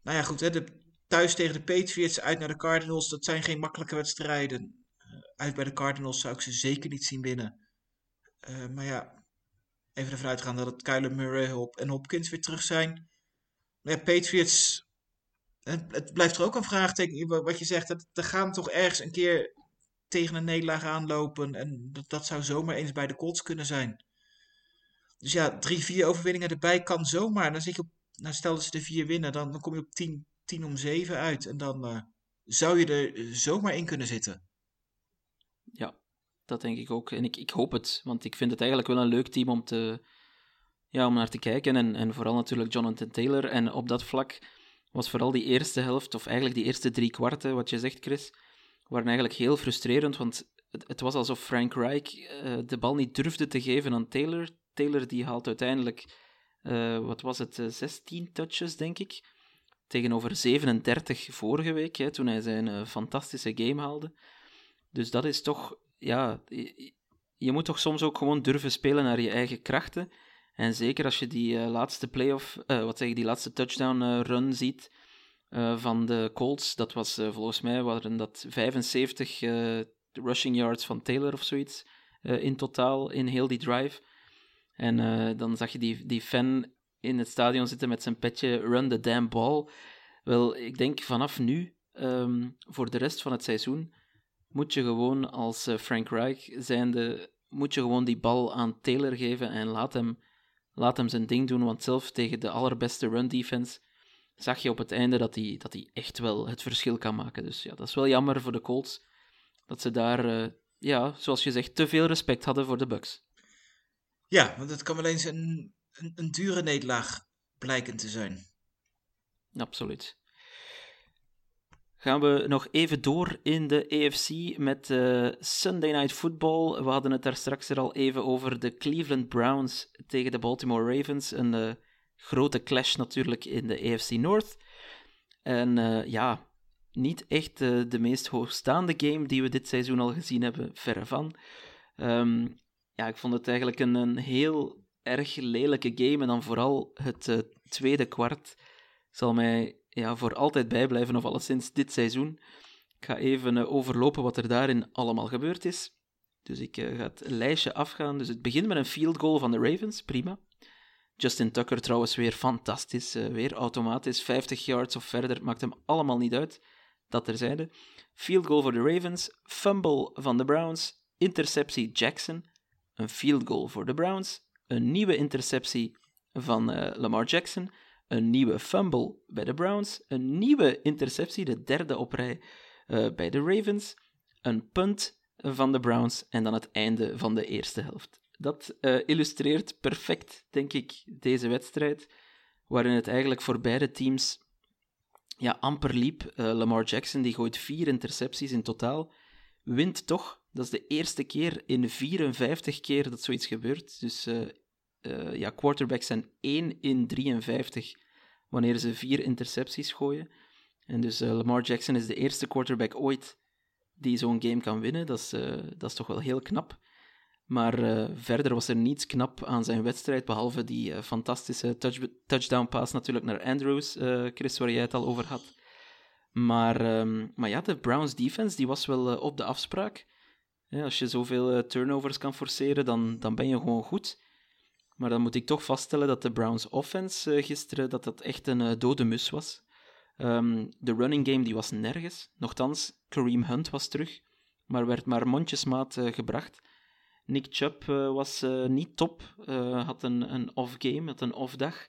Nou ja, goed, hè, de, thuis tegen de Patriots, uit naar de Cardinals, dat zijn geen makkelijke wedstrijden. Eh, uit bij de Cardinals zou ik ze zeker niet zien winnen. Eh, maar ja, even ervan uitgaan dat het Kyler Murray en Hopkins weer terug zijn. Maar ja, Patriots, het, blijft er ook een vraagteken wat je zegt. Dat, gaan toch ergens een keer tegen een nederlaag aanlopen. En dat, dat zou zomaar eens bij de Colts kunnen zijn. Dus ja, drie, vier overwinningen erbij kan zomaar. Dan zit je op, nou stel dat ze de vier winnen, dan, dan kom je op 10, 10 om 7 uit. En dan eh, zou je er zomaar in kunnen zitten. Ja, dat denk ik ook. En ik, ik hoop het, want ik vind het eigenlijk wel een leuk team om, te, ja, om naar te kijken. En, en vooral natuurlijk Jonathan Taylor. En op dat vlak was vooral die eerste helft, of eigenlijk die eerste drie kwarten, wat je zegt, Chris, waren eigenlijk heel frustrerend. Want het, het was alsof Frank Reich eh, de bal niet durfde te geven aan Taylor. Taylor die haalt uiteindelijk, eh, wat was het, eh, 16 touches, denk ik. Tegenover 37 vorige week, hè, toen hij zijn eh, fantastische game haalde. Dus dat is toch, ja, je moet toch soms ook gewoon durven spelen naar je eigen krachten. En zeker als je die eh, laatste playoff, eh wat zeg die laatste touchdown eh, run ziet van de Colts, dat was volgens mij waren dat 75 eh, rushing yards van Taylor of zoiets in totaal in heel die drive. En dan zag je die, die fan in het stadion zitten met zijn petje run the damn ball. Wel, ik denk vanaf nu, ehm, voor de rest van het seizoen, moet je gewoon als Frank Reich zijnde, moet je gewoon die bal aan Taylor geven en laat hem, laat hem zijn ding doen, want zelf tegen de allerbeste run defense zag je op het einde dat hij, dat hij echt wel het verschil kan maken. Dus ja, dat is wel jammer voor de Colts, dat ze daar, eh, ja, zoals je zegt, te veel respect hadden voor de Bucks. Ja, want het kan wel eens een, een, een dure nederlaag blijken te zijn. Absoluut. Gaan we nog even door in de AFC met eh, Sunday Night Football. We hadden het daar straks er al even over de Cleveland Browns tegen de Baltimore Ravens. Een eh, grote clash natuurlijk in de AFC North. En uh, ja, niet echt de meest hoogstaande game die we dit seizoen al gezien hebben, verre van. Um, ja, ik vond het eigenlijk een, een heel erg lelijke game. En dan vooral het tweede kwart zal mij ja, voor altijd bijblijven, of alleszins dit seizoen. Ik ga even uh, overlopen wat er daarin allemaal gebeurd is. Dus ik uh, ga het lijstje afgaan. Dus het begint met een field goal van de Ravens, prima. Justin Tucker trouwens weer fantastisch, weer automatisch, 50 yards of verder, maakt hem allemaal niet uit. Dat terzijde. Field goal voor de Ravens, fumble van de Browns, interceptie Jackson, een field goal voor de Browns, een nieuwe interceptie van Lamar Jackson, een nieuwe fumble bij de Browns, een nieuwe interceptie, de derde op rij uh, bij de Ravens, een punt van de Browns en dan het einde van de eerste helft. Dat uh, illustreert perfect, denk ik, deze wedstrijd, waarin het eigenlijk voor beide teams ja, amper liep. Lamar Jackson die gooit vier intercepties in totaal, wint toch dat is de eerste keer in 54 keer dat zoiets gebeurt. Dus uh, ja, quarterbacks zijn 1 in 53 wanneer ze vier intercepties gooien. En dus uh, Lamar Jackson is de eerste quarterback ooit die zo'n game kan winnen. Dat is, dat is toch wel heel knap. Maar verder was er niets knap aan zijn wedstrijd, behalve die fantastische touch touchdown pass natuurlijk naar Andrews, Chris, waar jij het al over had. Maar, um, maar ja, de Browns defense die was wel op de afspraak. Als je zoveel turnovers kan forceren, dan, dan ben je gewoon goed. Maar dan moet ik toch vaststellen dat de Browns offense uh, gisteren dat dat echt een uh, dode mus was. Um, de running game die was nergens. Nochtans, Kareem Hunt was terug, maar werd maar mondjesmaat gebracht. Nick Chubb was niet top, had een, een off-game, had een off-dag.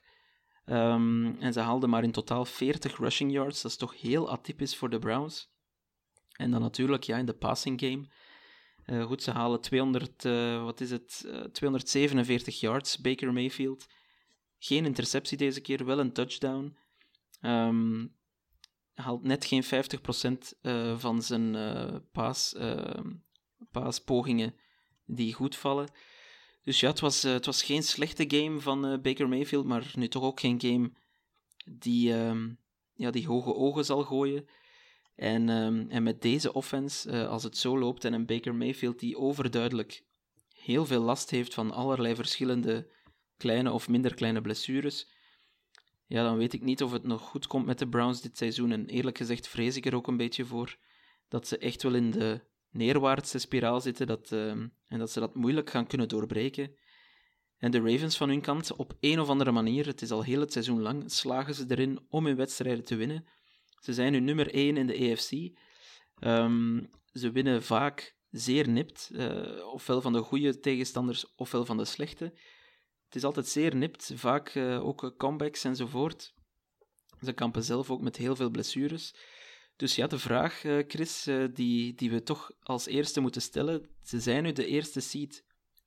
Um, en ze haalden maar in totaal 40 rushing yards. Dat is toch heel atypisch voor de Browns. En dan natuurlijk, ja, in de passing game uh, goed, ze halen 200, uh, wat is het, uh, 247 yards, Baker Mayfield. Geen interceptie deze keer, wel een touchdown. Um, haalt net geen 50% van zijn paas, paaspogingen die goed vallen. Dus ja, het was, het was geen slechte game van Baker Mayfield, maar nu toch ook geen game die, um, ja, die hoge ogen zal gooien. En, um, en met deze offense, uh, als het zo loopt en een Baker Mayfield die overduidelijk heel veel last heeft van allerlei verschillende kleine of minder kleine blessures, ja, dan weet ik niet of het nog goed komt met de Browns dit seizoen. En eerlijk gezegd vrees ik er ook een beetje voor dat ze echt wel in de neerwaartse spiraal zitten dat, uh, en dat ze dat moeilijk gaan kunnen doorbreken. En de Ravens van hun kant, op een of andere manier, het is al heel het seizoen lang, slagen ze erin om hun wedstrijden te winnen. Ze zijn nu nummer 1 in de. Um, ehm, ze winnen vaak zeer nipt, uh, ofwel van de goede tegenstanders ofwel van de slechte. Het is altijd zeer nipt, vaak uh, ook comebacks enzovoort. Ze kampen zelf ook met heel veel blessures. Dus ja, de vraag, Chris, die, die we toch als eerste moeten stellen. Ze zijn nu de eerste seed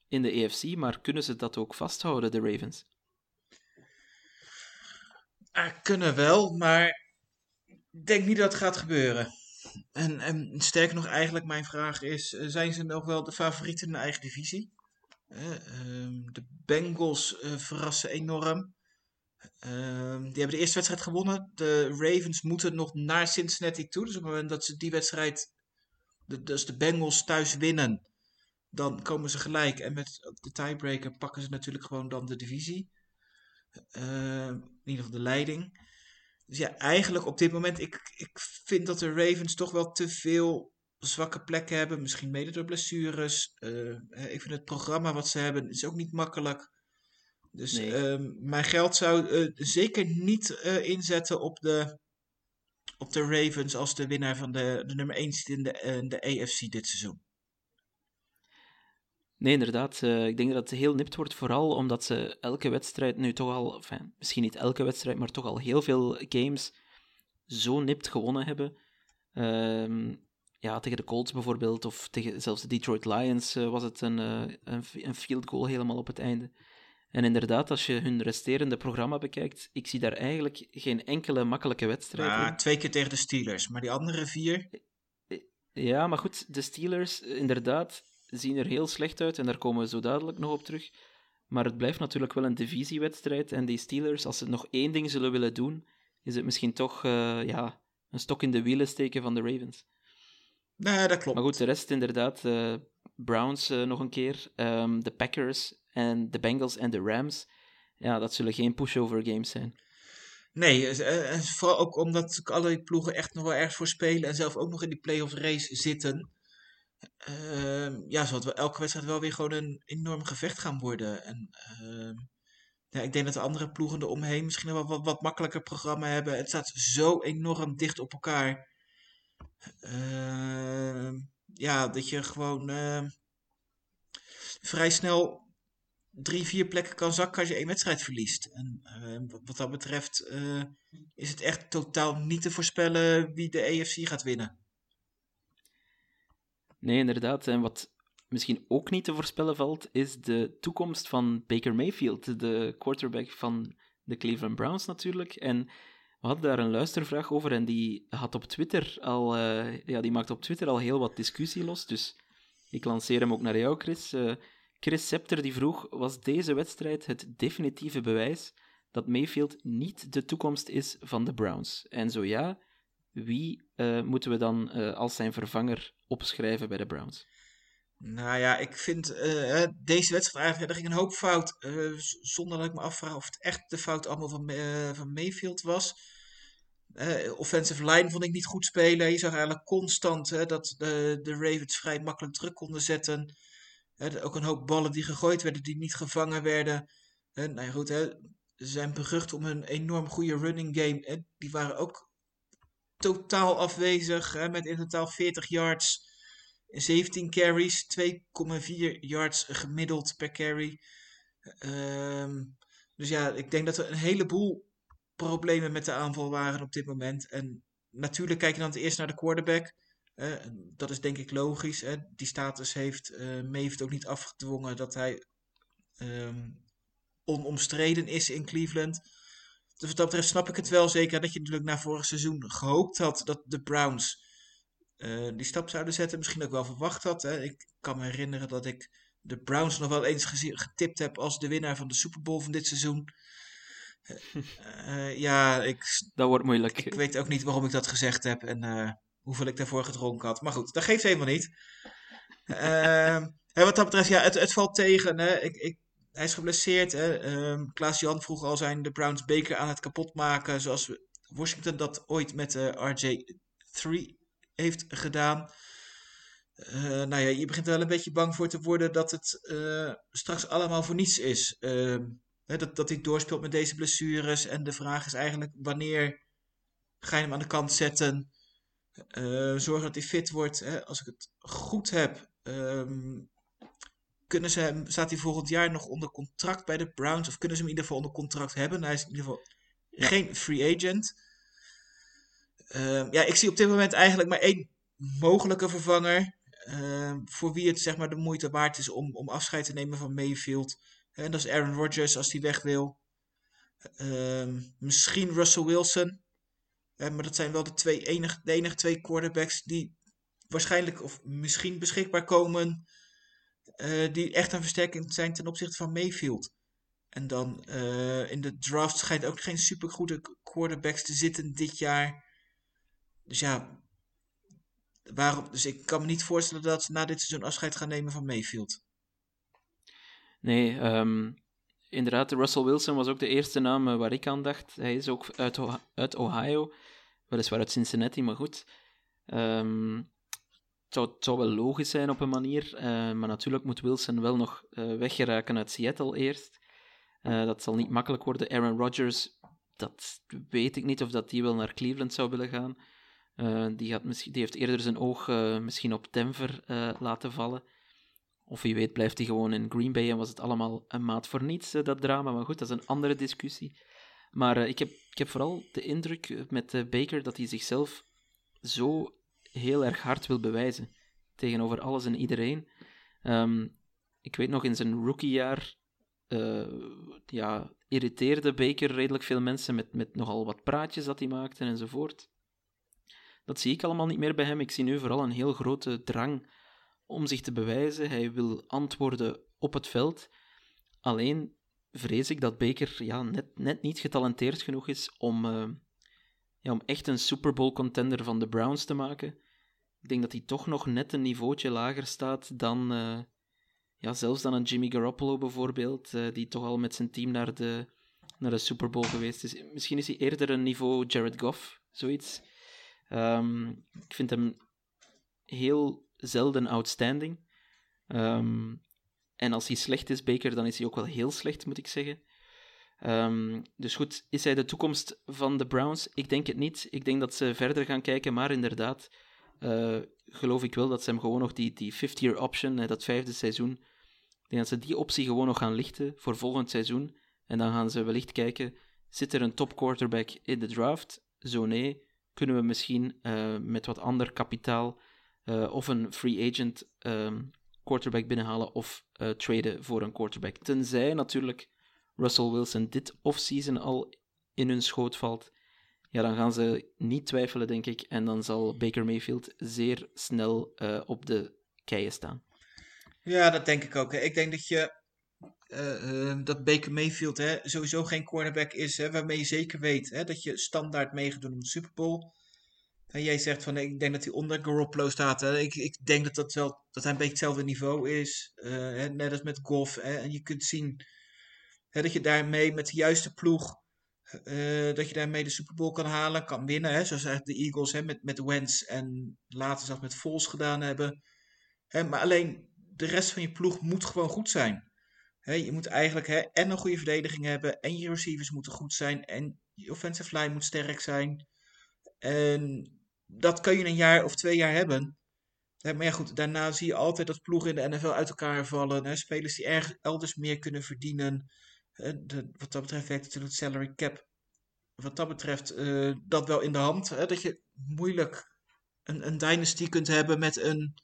in de AFC, maar kunnen ze dat ook vasthouden, de Ravens? Kunnen wel, maar ik denk niet dat het gaat gebeuren. En, en sterker nog, eigenlijk mijn vraag is: eh, zijn ze nog wel de favorieten in de eigen divisie? Uh, de Bengals uh, verrassen enorm. Uh, die hebben de eerste wedstrijd gewonnen. De Ravens moeten nog naar Cincinnati toe. Dus op het moment dat ze die wedstrijd, dus de Bengals thuis winnen, dan komen ze gelijk. En met de tiebreaker pakken ze natuurlijk gewoon dan de divisie. Ehm, in ieder geval de leiding. Dus ja, eigenlijk op dit moment, ik, ik vind dat de Ravens toch wel te veel zwakke plekken hebben. Misschien mede door blessures. Uh, ik vind het programma wat ze hebben is ook niet makkelijk. Dus nee. uh, mijn geld zou uh, zeker niet inzetten op de, op de Ravens als de winnaar van de, de nummer 1 in de, de AFC dit seizoen. Nee, inderdaad. Uh, ik denk dat het heel nipt wordt, vooral omdat ze elke wedstrijd nu toch al, enfin, misschien niet elke wedstrijd, maar toch al heel veel games zo nipt gewonnen hebben. Uh, ja, tegen de Colts bijvoorbeeld, of tegen zelfs de Detroit Lions uh, was het een, uh, een, een, field goal helemaal op het einde. En inderdaad, als je hun resterende programma bekijkt, ik zie daar eigenlijk geen enkele makkelijke wedstrijd ja, in. Twee keer tegen de Steelers, maar die andere vier? Ja, maar goed, de Steelers, inderdaad, zien er heel slecht uit en daar komen we zo dadelijk nog op terug. Maar het blijft natuurlijk wel een divisiewedstrijd en die Steelers, als ze nog één ding zullen willen doen, is het misschien toch eh, ja, een stok in de wielen steken van de Ravens. Nee, dat klopt. Maar goed, de rest inderdaad. eh, Browns eh, nog een keer, ehm, de Packers en de Bengals en de Rams. Ja, dat zullen geen pushover games zijn. Nee, en vooral ook omdat alle ploegen echt nog wel ergens voor spelen en zelf ook nog in die playoff race zitten. Ehm, ja, zal het wel elke wedstrijd wel weer gewoon een enorm gevecht gaan worden. En ehm, ja, ik denk dat de andere ploegen eromheen misschien wel wat, wat makkelijker programma hebben. Het staat zo enorm dicht op elkaar. Ehm, ja, dat je gewoon vrij snel drie, vier plekken kan zakken als je één wedstrijd verliest. En wat- wat dat betreft eh, is het echt totaal niet te voorspellen wie de AFC gaat winnen. Nee, inderdaad. En wat misschien ook niet te voorspellen valt, is de toekomst van Baker Mayfield, de quarterback van de Cleveland Browns natuurlijk. En we hadden daar een luistervraag over en die had op Twitter al, eh, ja, die maakte op Twitter al heel wat discussie los. Dus ik lanceer hem ook naar jou, Chris. Eh, Chris Scepter die vroeg, was deze wedstrijd het definitieve bewijs dat Mayfield niet de toekomst is van de Browns? En zo ja, wie eh, moeten we dan eh, als zijn vervanger opschrijven bij de Browns? Nou ja, ik vind eh, deze wedstrijd eigenlijk, er ging een hoop fout. zonder dat ik me afvraag of het echt de fout allemaal van, van Mayfield was. Offensive line vond ik niet goed spelen. Je zag eigenlijk constant dat de, de Ravens vrij makkelijk druk konden zetten. Ook een hoop ballen die gegooid werden, die niet gevangen werden. Nou ja, goed, ze zijn berucht om een enorm goede running game. Hè, die waren ook totaal afwezig. Hè, met in totaal 40 yards. 17 carries, 2,4 yards gemiddeld per carry. Ehm, dus ja, ik denk dat er een heleboel problemen met de aanval waren op dit moment. En natuurlijk kijk je dan het eerst naar de quarterback. Dat is denk ik logisch. Hè. Die status heeft Mayfield ook niet afgedwongen dat hij ehm, onomstreden is in Cleveland. Dus wat dat betreft snap ik het wel zeker dat je natuurlijk na vorig seizoen gehoopt had dat de Browns eh, die stap zouden zetten. Misschien ook wel verwacht had. Hè. Ik kan me herinneren dat ik de Browns nog wel eens getipt heb als de winnaar van de Super Bowl van dit seizoen. Eh, ja, ik, Dat wordt moeilijk. ik weet ook niet waarom ik dat gezegd heb en eh, hoeveel ik daarvoor gedronken had. Maar goed, dat geeft helemaal niet. Ehm, en wat dat betreft, ja, het, het valt tegen. Hè. Ik, ik, hij is geblesseerd. Hè. Ehm, Klaas-Jan vroeg al zijn de Browns beker aan het kapotmaken. Zoals Washington dat ooit met de RJ3 heeft gedaan. Eh, nou ja, je begint er wel een beetje bang voor te worden dat het eh, straks allemaal voor niets is. Ehm, hè, dat, dat hij doorspeelt met deze blessures. En de vraag is eigenlijk wanneer ga je hem aan de kant zetten? Eh, zorgen dat hij fit wordt. Hè? Als ik het goed heb, ehm, kunnen ze hem, staat hij volgend jaar nog onder contract bij de Browns? Of kunnen ze hem in ieder geval onder contract hebben? Hij is in ieder geval geen free agent. Ehm, ja, ik zie op dit moment eigenlijk maar één mogelijke vervanger. ehm, voor wie het zeg maar de moeite waard is om, om afscheid te nemen van Mayfield. En dat is Aaron Rodgers als hij weg wil. Ehm, misschien Russell Wilson. Maar dat zijn wel de, twee enige, de enige twee quarterbacks die waarschijnlijk of misschien beschikbaar komen. Eh, die echt een versterking zijn ten opzichte van Mayfield. En dan eh, in de draft schijnt ook geen supergoede quarterbacks te zitten dit jaar. Dus ja, waarom, dus ik kan me niet voorstellen dat ze na dit seizoen afscheid gaan nemen van Mayfield. Nee, ehm, inderdaad, Russell Wilson was ook de eerste naam eh, waar ik aan dacht. Hij is ook uit, Ohio, weliswaar uit Cincinnati, maar goed. Ehm, het, zou, zou wel logisch zijn op een manier, eh, maar natuurlijk moet Wilson wel nog eh, weggeraken uit Seattle eerst. Eh, dat zal niet makkelijk worden. Aaron Rodgers, dat weet ik niet of dat die wel naar Cleveland zou willen gaan. Die, had misschien, die heeft eerder zijn oog misschien op Denver laten vallen. Of wie weet blijft hij gewoon in Green Bay en was het allemaal een maat voor niets, dat drama. Maar goed, dat is een andere discussie. Maar ik, heb, ik heb vooral de indruk met Baker dat hij zichzelf zo heel erg hard wil bewijzen. Tegenover alles en iedereen. Ehm, ik weet nog in zijn rookiejaar eh ja, irriteerde Baker redelijk veel mensen met, met nogal wat praatjes dat hij maakte enzovoort. Dat zie ik allemaal niet meer bij hem. Ik zie nu vooral een heel grote drang om zich te bewijzen. Hij wil antwoorden op het veld. Alleen vrees ik dat Baker ja, net, net niet getalenteerd genoeg is om, eh, ja, om echt een Super Bowl contender van de Browns te maken. Ik denk dat hij toch nog net een niveautje lager staat dan, eh, ja, zelfs dan een Jimmy Garoppolo bijvoorbeeld, eh, die toch al met zijn team naar de, naar de Super Bowl geweest is. Misschien is hij eerder een niveau Jared Goff, zoiets. Ehm, ik vind hem heel zelden outstanding. Ehm, en als hij slecht is, Baker, dan is hij ook wel heel slecht, moet ik zeggen. Ehm, dus goed, is hij de toekomst van de Browns? Ik denk het niet. Ik denk dat ze verder gaan kijken, maar inderdaad, uh, geloof ik wel dat ze hem gewoon nog die, die fifth year option, dat vijfde seizoen, denk dat ze die optie gewoon nog gaan lichten voor volgend seizoen. En dan gaan ze wellicht kijken, zit er een top quarterback in de draft? Zo nee, kunnen we misschien uh, met wat ander kapitaal of een free agent um, quarterback binnenhalen of traden voor een quarterback. Tenzij natuurlijk Russell Wilson dit offseason al in hun schoot valt, ja, dan gaan ze niet twijfelen, denk ik. En dan zal Baker Mayfield zeer snel uh, op de keien staan. Ja, dat denk ik ook. Hè. Ik denk dat je uh, uh, dat Baker Mayfield hè, sowieso geen cornerback is, hè, waarmee je zeker weet hè, dat je standaard mee gaat doen de Super Bowl. En jij zegt van ik denk dat hij onder Garoppolo staat. Hè. Ik, ik denk dat, dat, wel, dat hij een beetje hetzelfde niveau is. Hè, net als met golf. Hè. En je kunt zien hè, dat je daarmee met de juiste ploeg. Uh, dat je daarmee de Super Bowl kan halen, kan winnen. Hè, zoals eigenlijk de Eagles hè, met, met Wentz en later zelfs met Foles gedaan hebben. Hè, maar alleen de rest van je ploeg moet gewoon goed zijn. Hè, je moet eigenlijk hè, en een goede verdediging hebben. En je receivers moeten goed zijn. En je offensive line moet sterk zijn. En dat kan je een jaar of twee jaar hebben. Maar ja, goed, daarna zie je altijd dat ploegen in de NFL uit elkaar vallen. Hè, spelers die ergens elders meer kunnen verdienen. Wat dat betreft werkt natuurlijk het salary cap. Wat dat betreft uh, dat wel in de hand. Hè, dat je moeilijk een, een dynasty kunt hebben met een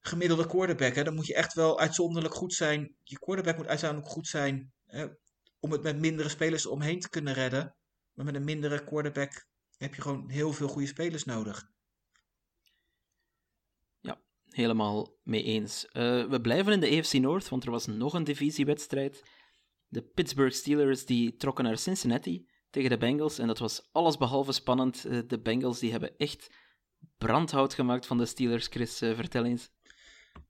gemiddelde quarterback. Hè. Dan moet je echt wel uitzonderlijk goed zijn. Je quarterback moet uitzonderlijk goed zijn. Hè, om het met mindere spelers omheen te kunnen redden. Maar met een mindere quarterback heb je gewoon heel veel goede spelers nodig. Ja, helemaal mee eens. Uh, we blijven in de AFC North, want er was nog een divisiewedstrijd. De Pittsburgh Steelers die trokken naar Cincinnati tegen de Bengals. En dat was alles behalve spannend. Uh, de Bengals die hebben echt brandhout gemaakt van de Steelers. Chris, uh, vertel eens.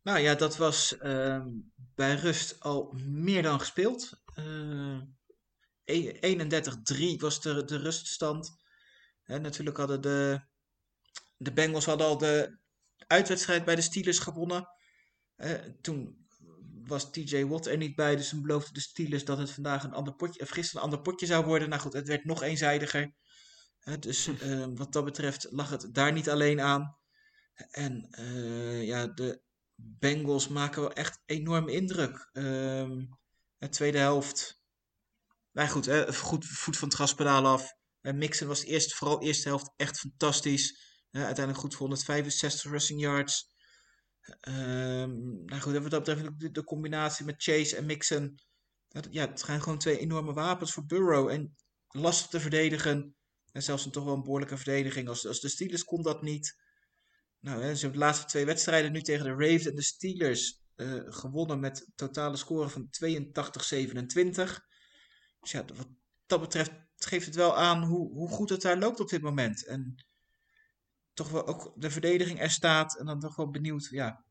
Nou ja, dat was uh, bij rust al meer dan gespeeld. Uh, 31-3 was de, de ruststand. Natuurlijk hadden de, de Bengals hadden al de uitwedstrijd bij de Steelers gewonnen. Toen was TJ Watt er niet bij, dus toen beloofden de Steelers dat het vandaag een ander potje, of gisteren een ander potje zou worden. Nou goed, het werd nog eenzijdiger. Dus uh, wat dat betreft lag het daar niet alleen aan. En uh, ja, de Bengals maken wel echt enorm indruk. De tweede helft. Nou goed, hè, goed voet van het gaspedaal af. En Mixon was eerst, vooral de eerste helft echt fantastisch. Uiteindelijk goed voor 165 rushing yards. Um, nou goed, wat dat betreft de, combinatie met Chase en Mixon. Ja, het zijn gewoon twee enorme wapens voor Burrow. En lastig te verdedigen. En zelfs een toch wel een behoorlijke verdediging. Als, als de Steelers kon dat niet. Nou, hè, ze hebben de laatste twee wedstrijden nu tegen de Ravens en de Steelers uh, gewonnen met totale score van 82-27. Dus ja, wat dat betreft geeft het wel aan hoe, hoe goed het daar loopt op dit moment. En toch wel ook de verdediging er staat. En dan toch wel benieuwd, ja,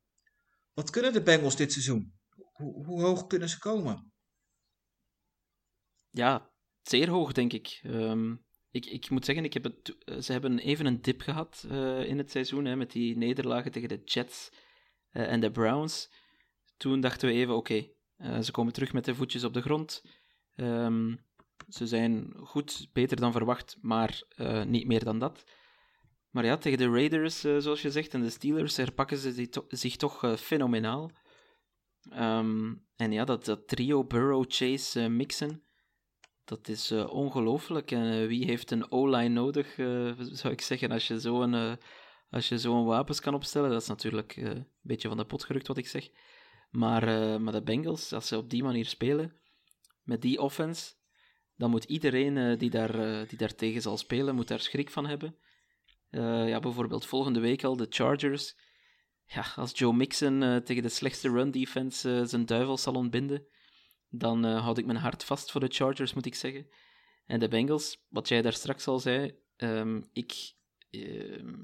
wat kunnen de Bengals dit seizoen? Hoe, hoe hoog kunnen ze komen? Ja, zeer hoog, denk ik. Um, ik, ik moet zeggen, ik heb het, ze hebben even een dip gehad uh, in het seizoen, hè, met die nederlagen tegen de Jets uh, en de Browns. Toen dachten we even, oké, ze komen terug met de voetjes op de grond. Um, ze zijn goed, beter dan verwacht, maar niet meer dan dat. Maar ja, tegen de Raiders, uh, zoals je zegt, en de Steelers herpakken ze zich toch uh, fenomenaal. Um, en ja, dat, dat trio Burrow, Chase, Mixon, dat is ongelooflijk. En wie heeft een O-line nodig, zou ik zeggen, als je zo'n als je wapens kan opstellen? Dat is natuurlijk een beetje van de pot gerukt wat ik zeg. Maar, maar de Bengals, als ze op die manier spelen, met die offense, dan moet iedereen uh, die, daar, uh, die daar tegen zal spelen, moet daar schrik van hebben. Uh, ja, bijvoorbeeld volgende week al de Chargers. Ja, als Joe Mixon tegen de slechtste run defense zijn duivel zal ontbinden, dan houd ik mijn hart vast voor de Chargers, moet ik zeggen. En de Bengals, wat jij daar straks al zei, Ehm, ik, ehm,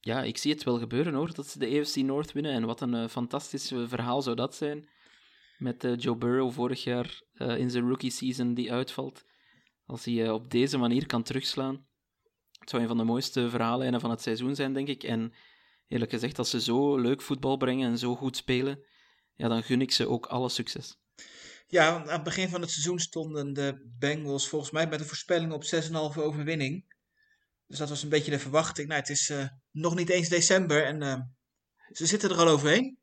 ja, ik zie het wel gebeuren hoor, dat ze de AFC North winnen. En wat een eh, fantastisch eh, verhaal zou dat zijn. Met eh, Joe Burrow vorig jaar eh, in zijn rookie season die uitvalt. Als hij eh, op deze manier kan terugslaan. Het zou een van de mooiste verhaallijnen van het seizoen zijn, denk ik. En eerlijk gezegd, als ze zo leuk voetbal brengen en zo goed spelen, ja, dan gun ik ze ook alle succes. Ja, aan het begin van het seizoen stonden de Bengals volgens mij met een voorspelling op 6,5 overwinning. Dus dat was een beetje de verwachting. Nou, het is eh, nog niet eens december en eh, ze zitten er al overheen.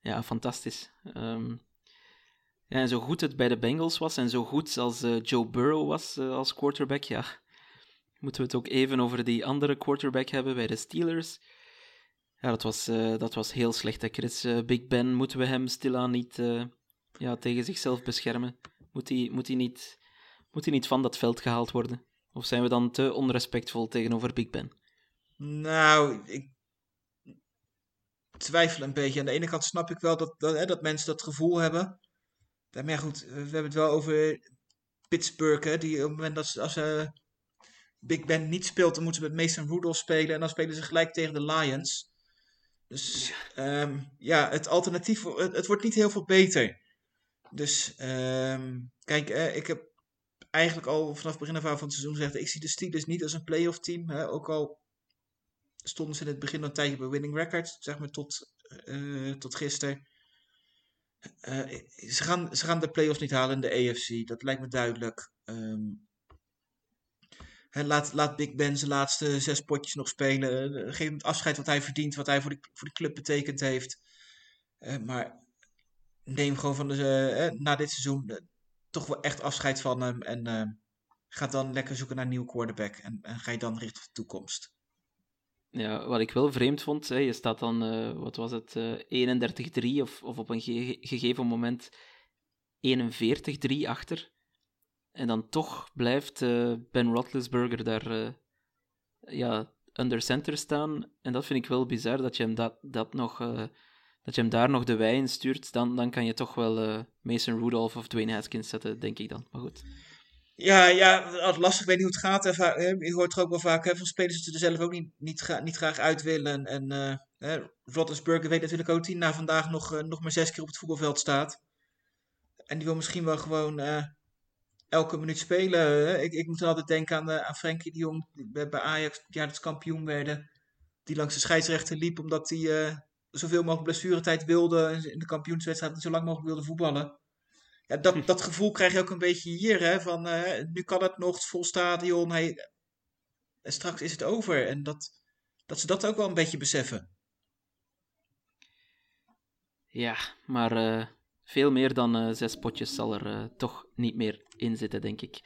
Ja, fantastisch. Ehm, ja, en zo goed het bij de Bengals was en zo goed als eh, Joe Burrow was als quarterback, ja, moeten we het ook even over die andere quarterback hebben bij de Steelers. Ja, dat was, eh, dat was heel slecht, hè, Chris. Eh, Big Ben, moeten we hem stilaan niet eh, ja, tegen zichzelf beschermen? Moet hij, moet, niet, moet niet van dat veld gehaald worden? Of zijn we dan te onrespectvol tegenover Big Ben? Nou, ik twijfel een beetje. Aan de ene kant snap ik wel dat, dat, hè, dat mensen dat gevoel hebben. Maar goed, we hebben het wel over Pittsburgh, hè, die op het moment dat als ze Big Ben niet speelt, dan moeten ze met Mason Rudolph spelen en dan spelen ze gelijk tegen de Lions. Dus ehm, ja, het alternatief, het, het wordt niet heel veel beter. Dus ehm, kijk, eh, ik heb eigenlijk al vanaf het begin af aan van het seizoen gezegd, ik zie de Steelers niet als een playoff team. Hè, ook al stonden ze in het begin een tijdje bij winning records, zeg maar tot, eh, tot gisteren. Eh, ze, gaan, ze gaan de playoffs niet halen in de AFC, dat lijkt me duidelijk. Ehm, laat, laat Big Ben zijn laatste zes potjes nog spelen. Eh, Geef hem het afscheid wat hij verdient, wat hij voor de, voor de club betekend heeft. Eh, maar neem gewoon van de, eh, na dit seizoen toch wel echt afscheid van hem. En ga dan lekker zoeken naar een nieuwe quarterback. En, ga je dan richten op de toekomst. Ja, wat ik wel vreemd vond, hè, je staat dan, wat was het, eh 31-3 of, of op een ge- gegeven moment 41-3 achter. En dan toch blijft eh, Ben Roethlisberger daar eh, ja, under center staan. En dat vind ik wel bizar, dat je hem, dat, dat nog, eh, dat je hem daar nog de wei in stuurt. Dan, dan kan je toch wel Mason Rudolph of Dwayne Haskins zetten, denk ik dan. Maar goed. Ja, ja, lastig. Ik weet niet hoe het gaat. Je hoort er ook wel vaak hè, van spelers dat ze er zelf ook niet, niet, gra- niet graag uit willen. En hè, weet natuurlijk ook dat hij na vandaag nog, nog maar zes keer op het voetbalveld staat. En die wil misschien wel gewoon elke minuut spelen. Ik, ik moet altijd denken aan, eh, aan Frenkie de Jong bij, bij Ajax, die jaar dat ze kampioen werden. Die langs de scheidsrechter liep omdat hij eh, zoveel mogelijk blessuretijd wilde in de kampioenswedstrijd en zo lang mogelijk wilde voetballen. Ja, dat, dat gevoel krijg je ook een beetje hier, hè, van eh, nu kan het nog, het vol stadion, hey, en straks is het over. En dat, dat ze dat ook wel een beetje beseffen. Ja, maar veel meer dan eh, zes potjes zal er eh, toch niet meer in zitten, denk ik.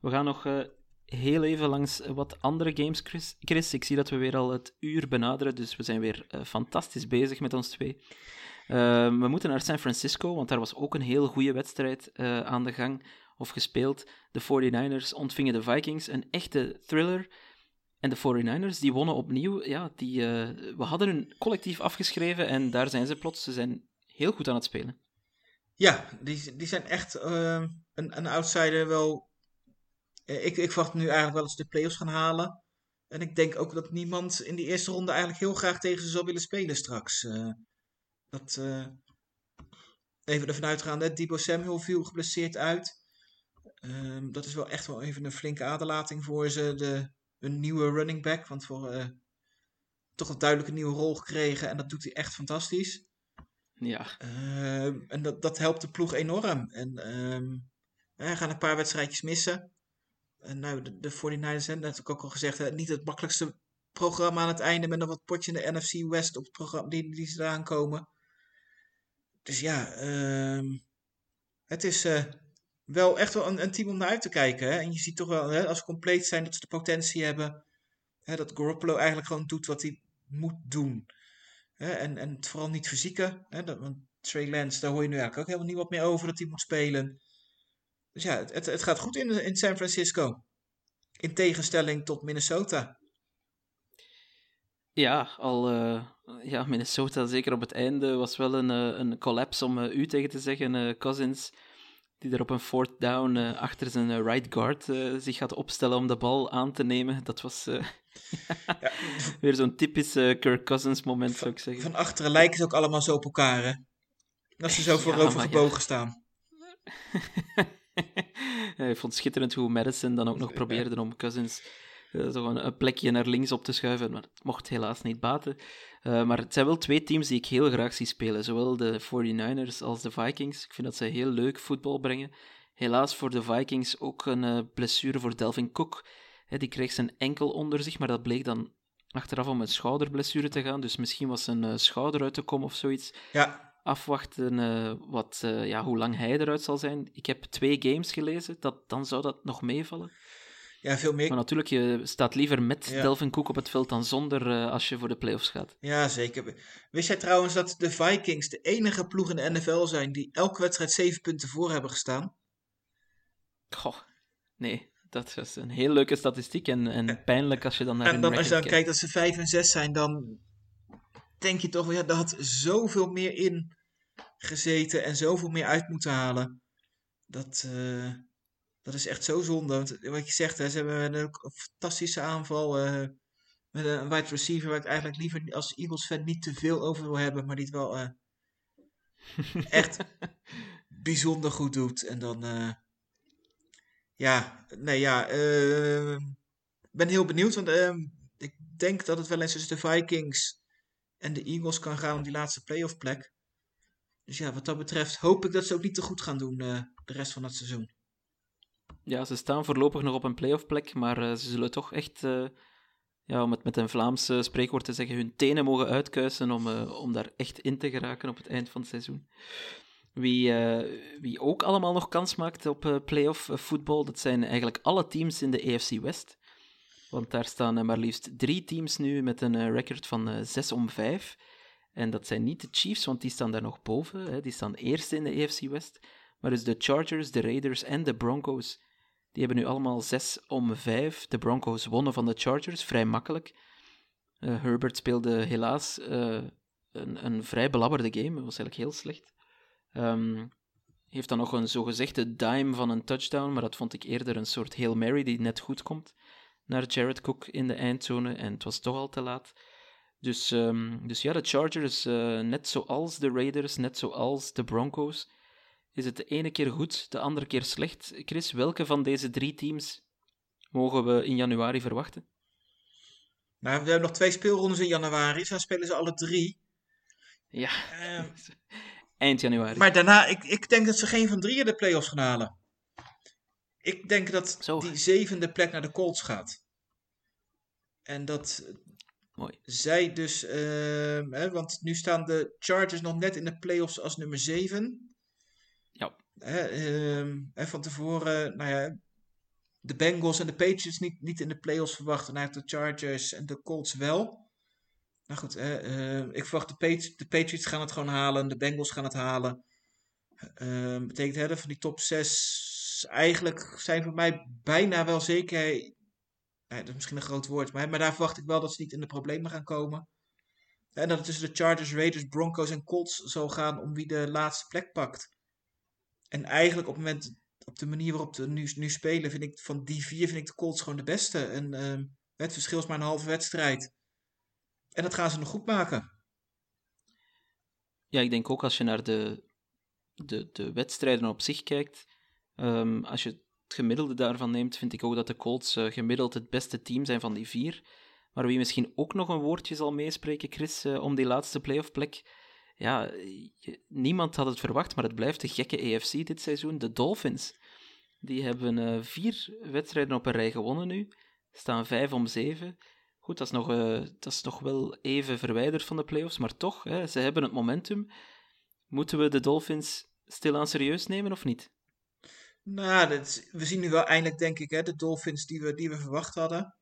We gaan nog eh, heel even langs wat andere games, Chris. Chris. Ik zie dat we weer al het uur benaderen, dus we zijn weer fantastisch bezig met ons twee. Eh, we moeten naar San Francisco, want daar was ook een heel goede wedstrijd aan de gang of gespeeld. De 49ers ontvingen de Vikings, een echte thriller. En de 49ers, die wonnen opnieuw. Ja, die, we hadden hun collectief afgeschreven en daar zijn ze plots. Ze zijn heel goed aan het spelen. Ja, die, die zijn echt eh, een, een outsider wel. eh, ik, ik verwacht nu eigenlijk wel eens de playoffs gaan halen. En ik denk ook dat niemand in die eerste ronde eigenlijk heel graag tegen ze zou willen spelen straks. Eh, dat, eh, even ervan uitgaan, hè, Debo Samuel viel geblesseerd uit. Ehm, dat is wel echt wel even een flinke aderlating voor ze. De, een nieuwe running back, want voor toch een duidelijke nieuwe rol gekregen. En dat doet hij echt fantastisch. Ja, Ehm, en dat, dat helpt de ploeg enorm. En ehm gaan een paar wedstrijdjes missen. En nou, de, de 49ers, hè, dat heb ik ook al gezegd, niet het makkelijkste programma aan het einde met nog wat potje in de NFC West op het programma die, die ze eraan komen. Dus ja, ehm, het is eh, wel echt wel een, een team om naar uit te kijken. Hè? En je ziet toch wel, hè, als ze compleet zijn, dat ze de potentie hebben. Hè, dat Garoppolo eigenlijk gewoon doet wat hij moet doen. Hè, en, en vooral niet verzieken. Hè, dat, want Trey Lance, daar hoor je nu eigenlijk ook helemaal niet wat meer over dat hij moet spelen. Dus ja, het, het, gaat goed in, in San Francisco. In tegenstelling tot Minnesota. ja al eh, ja, Minnesota, zeker op het einde, was wel een, eh, een collapse om eh, u tegen te zeggen. Cousins die er op een fourth down achter zijn right guard zich gaat opstellen om de bal aan te nemen. Dat was ja. weer zo'n typisch Kirk Cousins moment, zou ik zeggen. Van achteren lijken ze ook allemaal zo op elkaar, hè? Als ze zo voorover ja, gebogen ja. staan. ik vond het schitterend hoe Madison dan ook nog probeerde om Cousins uh, zo een, een, plekje naar links op te schuiven, maar het mocht helaas niet baten. Uh, maar het zijn wel twee teams die ik heel graag zie spelen, zowel de 49ers als de Vikings. Ik vind dat ze heel leuk voetbal brengen. Helaas voor de Vikings ook een blessure voor Delvin Cook. Die kreeg zijn enkel onder zich, maar dat bleek dan achteraf om een schouderblessure te gaan. Dus misschien was zijn schouder uit te komen of zoiets. Ja, afwachten uh, wat, uh, ja, hoe lang hij eruit zal zijn. Ik heb twee games gelezen, dat, dan zou dat nog meevallen. Ja, veel meer. Maar natuurlijk, je staat liever met ja. Delvin Cook op het veld dan zonder uh, als je voor de playoffs gaat. Ja, zeker. Wist jij trouwens dat de Vikings de enige ploeg in de NFL zijn die elke wedstrijd zeven punten voor hebben gestaan? Goh, nee. Dat is een heel leuke statistiek en, en pijnlijk als je dan naar En dan, als je dan kijkt dat ze 5 en 6 zijn, dan denk je toch, ja, daar had zoveel meer in gezeten en zoveel meer uit moeten halen. Dat, uh, dat is echt zo zonde. Want wat je zegt, hè, ze hebben een, fantastische aanval. Uh, met een wide receiver waar ik eigenlijk liever als Eagles-fan niet te veel over wil hebben, maar die het wel uh, echt bijzonder goed doet. En dan, ja, nee, ja, ik ben heel benieuwd, want ik denk dat het wel eens tussen de Vikings en de Eagles kan gaan om die laatste playoff plek. Dus ja, wat dat betreft hoop ik dat ze ook niet te goed gaan doen uh, de rest van het seizoen. Ja, ze staan voorlopig nog op een playoff plek, maar uh, ze zullen toch echt, uh, ja, om het met een Vlaams spreekwoord te zeggen, hun tenen mogen uitkuisen om, om daar echt in te geraken op het eind van het seizoen. Wie, wie ook allemaal nog kans maakt op playoff voetbal, dat zijn eigenlijk alle teams in de AFC West. Want daar staan maar liefst drie teams nu met een record van 6 om 5. En dat zijn niet de Chiefs, want die staan daar nog boven. Hè. Die staan eerst in de AFC West. Maar dus de Chargers, de Raiders en de Broncos, die hebben nu allemaal 6 om 5. De Broncos wonnen van de Chargers, vrij makkelijk. Herbert speelde helaas een, een vrij belabberde game, dat was eigenlijk heel slecht. Um, heeft dan nog een zogezegde dime van een touchdown, maar dat vond ik eerder een soort Hail Mary die net goed komt naar Jared Cook in de eindzone en het was toch al te laat. Dus, um, dus ja, de Chargers, uh, net zoals de Raiders, net zoals de Broncos, is het de ene keer goed, de andere keer slecht. Chris, welke van deze drie teams mogen we in januari verwachten? Nou, we hebben nog twee speelrondes in januari, dus dan spelen ze alle drie. Ja, uh, eind januari. Maar daarna, ik, ik denk dat ze geen van drieën de playoffs gaan halen. Ik denk dat Zo. die zevende plek naar de Colts gaat. En dat Mooi. Zij dus, uh, hè, want nu staan de Chargers nog net in de playoffs als nummer 7. Ja. Hè, uh, van tevoren, nou ja, de Bengals en de Patriots niet, niet in de playoffs verwachten. Nou, de Chargers en de Colts wel. Nou goed, uh, ik verwacht de, Patri de, Patriots gaan het gewoon halen, de Bengals gaan het halen. Uh, betekent hè, van die top 6 eigenlijk zijn voor mij bijna wel zeker ja, dat is misschien een groot woord, maar, maar daar verwacht ik wel dat ze niet in de problemen gaan komen. En dat het tussen de Chargers, Raiders, Broncos en Colts zal gaan om wie de laatste plek pakt. En eigenlijk op, het moment, op de manier waarop ze nu, nu spelen, vind ik van die vier vind ik de Colts gewoon de beste. En uh, het verschil is maar een halve wedstrijd. En dat gaan ze nog goed maken. Ja, ik denk ook als je naar de, de, de wedstrijden op zich kijkt, um, als je het gemiddelde daarvan neemt, vind ik ook dat de Colts uh, gemiddeld het beste team zijn van die vier. Maar wie misschien ook nog een woordje zal meespreken, Chris, uh, om die laatste playoff plek. Ja, niemand had het verwacht, maar het blijft de gekke AFC dit seizoen. De Dolphins. Die hebben uh, vier wedstrijden op een rij gewonnen nu. Staan vijf om zeven. Goed, dat is nog, dat is nog wel even verwijderd van de playoffs, maar toch, hè, ze hebben het momentum. Moeten we de Dolphins stilaan serieus nemen of niet? Nou, dat, we zien nu wel eindelijk, denk ik, hè, de Dolphins die we, die we verwacht hadden.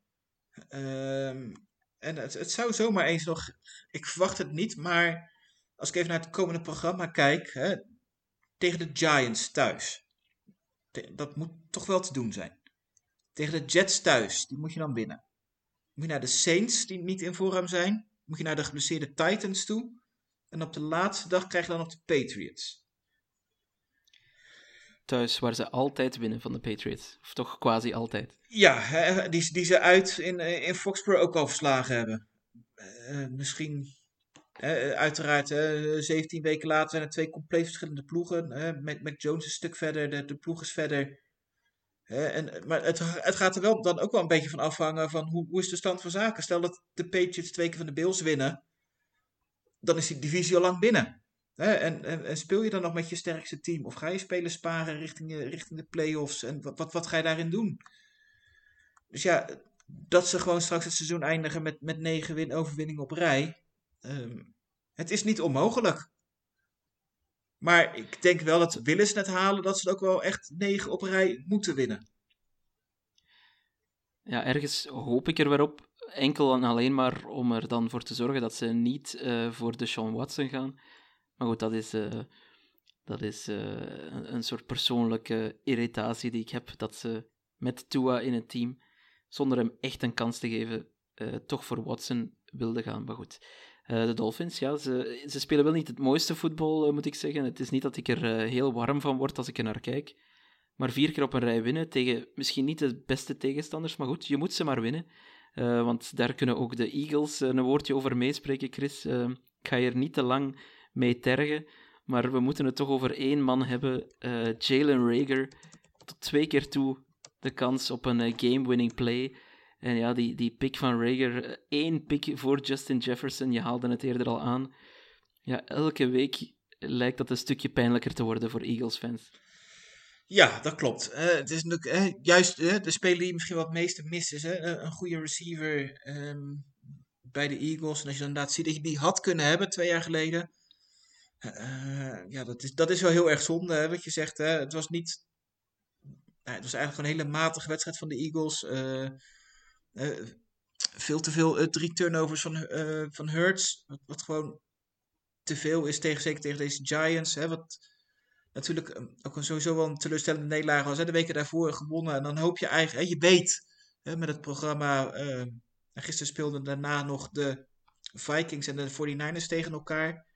Um, en het, het zou zomaar eens nog. Ik verwacht het niet, maar als ik even naar het komende programma kijk. Hè, tegen de Giants thuis. Dat moet toch wel te doen zijn. Tegen de Jets thuis, die moet je dan binnen. Moet je naar de Saints, die niet in vorm zijn. Moet je naar de geblesseerde Titans toe. En op de laatste dag krijg je dan nog de Patriots. thuis, waar ze altijd winnen van de Patriots. Of toch quasi altijd. Ja, hè, die, die ze uit in, eh, in Foxborough ook al verslagen hebben. Eh, misschien, eh, uiteraard, eh, 17 weken later zijn er twee compleet verschillende ploegen. Eh, Mac, Mac Jones is een stuk verder, de, de ploeg is verder. En, maar het, het gaat er wel dan ook wel een beetje van afhangen van hoe, hoe is de stand van zaken. Stel dat de Patriots twee keer van de Bills winnen, dan is die divisie al lang binnen. En, en, en speel je dan nog met je sterkste team? Of ga je spelen sparen richting, richting de playoffs? En wat, wat, wat ga je daarin doen? Dus ja, dat ze gewoon straks het seizoen eindigen met, met negen win overwinningen op rij. ehm, het is niet onmogelijk. Maar ik denk wel dat willen ze het halen, dat ze het ook wel echt negen op rij moeten winnen. Ja, ergens hoop ik er weer op. Enkel en alleen maar om er dan voor te zorgen dat ze niet eh, voor de Sean Watson gaan. Maar goed, dat is, eh, dat is eh, een, een soort persoonlijke irritatie die ik heb. Dat ze met Tua in het team, zonder hem echt een kans te geven, toch voor Watson wilden gaan. Maar goed, Eh, de Dolphins, ja, ze, ze spelen wel niet het mooiste voetbal, eh, moet ik zeggen. Het is niet dat ik er eh, heel warm van word als ik er naar kijk. Maar vier keer op een rij winnen tegen misschien niet de beste tegenstanders. Maar goed, je moet ze maar winnen. Want daar kunnen ook de Eagles een woordje over meespreken, Chris. Ik ga hier niet te lang mee tergen. Maar we moeten het toch over één man hebben. Jalen Rager. Tot twee keer toe de kans op een game-winning play. En ja, die, die pick van Rager. eh, één pick voor Justin Jefferson. Je haalde het eerder al aan. Ja, elke week lijkt dat een stukje pijnlijker te worden voor Eagles-fans. Ja, dat klopt. Eh, het is natuurlijk eh, juist de speler die misschien wat meeste mist is. Een goede receiver ehm, bij de Eagles. En als je dan inderdaad ziet dat je die had kunnen hebben twee jaar geleden. ja, dat is, dat is wel heel erg zonde, wat je zegt. Hè? Het was niet... nou, het was eigenlijk een hele matige wedstrijd van de Eagles. Eh, veel te veel eh, drie turnovers van, eh van Hurts. Wat, gewoon te veel is, tegen, zeker tegen deze Giants. Hè? Wat, natuurlijk eh, ook een sowieso wel een teleurstellende nederlaag was. Hè? De weken daarvoor gewonnen. En dan hoop je eigenlijk, hè, je weet hè, met het programma. eh, en gisteren speelden daarna nog de Vikings en de 49ers tegen elkaar.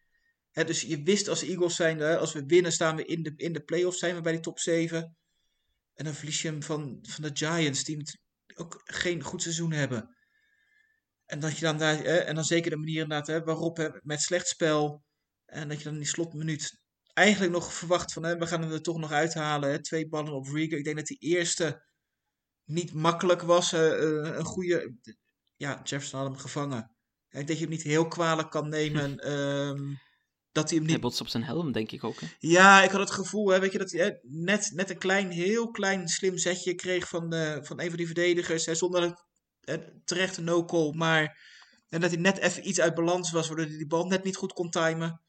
Hè, dus je wist als Eagles zijn, hè, als we winnen staan we in de, in de playoffs, zijn we bij die top 7. En dan verlies je hem van, van de Giants, die ook geen goed seizoen hebben. En dat je dan daar, en dan zeker de manier inderdaad, hè, waarop hè, met slecht spel. En dat je dan in die slotminuut eigenlijk nog verwacht van, hè, we gaan hem er toch nog uithalen. Hè, twee ballen op Rieger. Ik denk dat die eerste niet makkelijk was. eh, eh, een goede, ja, Jefferson had hem gevangen. Ik denk dat je hem niet heel kwalijk kan nemen. ehm, dat hij hem Hij niet botst op zijn helm, denk ik ook. Hè? ja, ik had het gevoel, hè, weet je, dat hij hè, net, net een klein, heel klein slim zetje kreeg van, eh, van een van die verdedigers. Hè, zonder dat hè, terecht een no-call, maar en dat hij net even iets uit balans was, waardoor hij die bal net niet goed kon timen.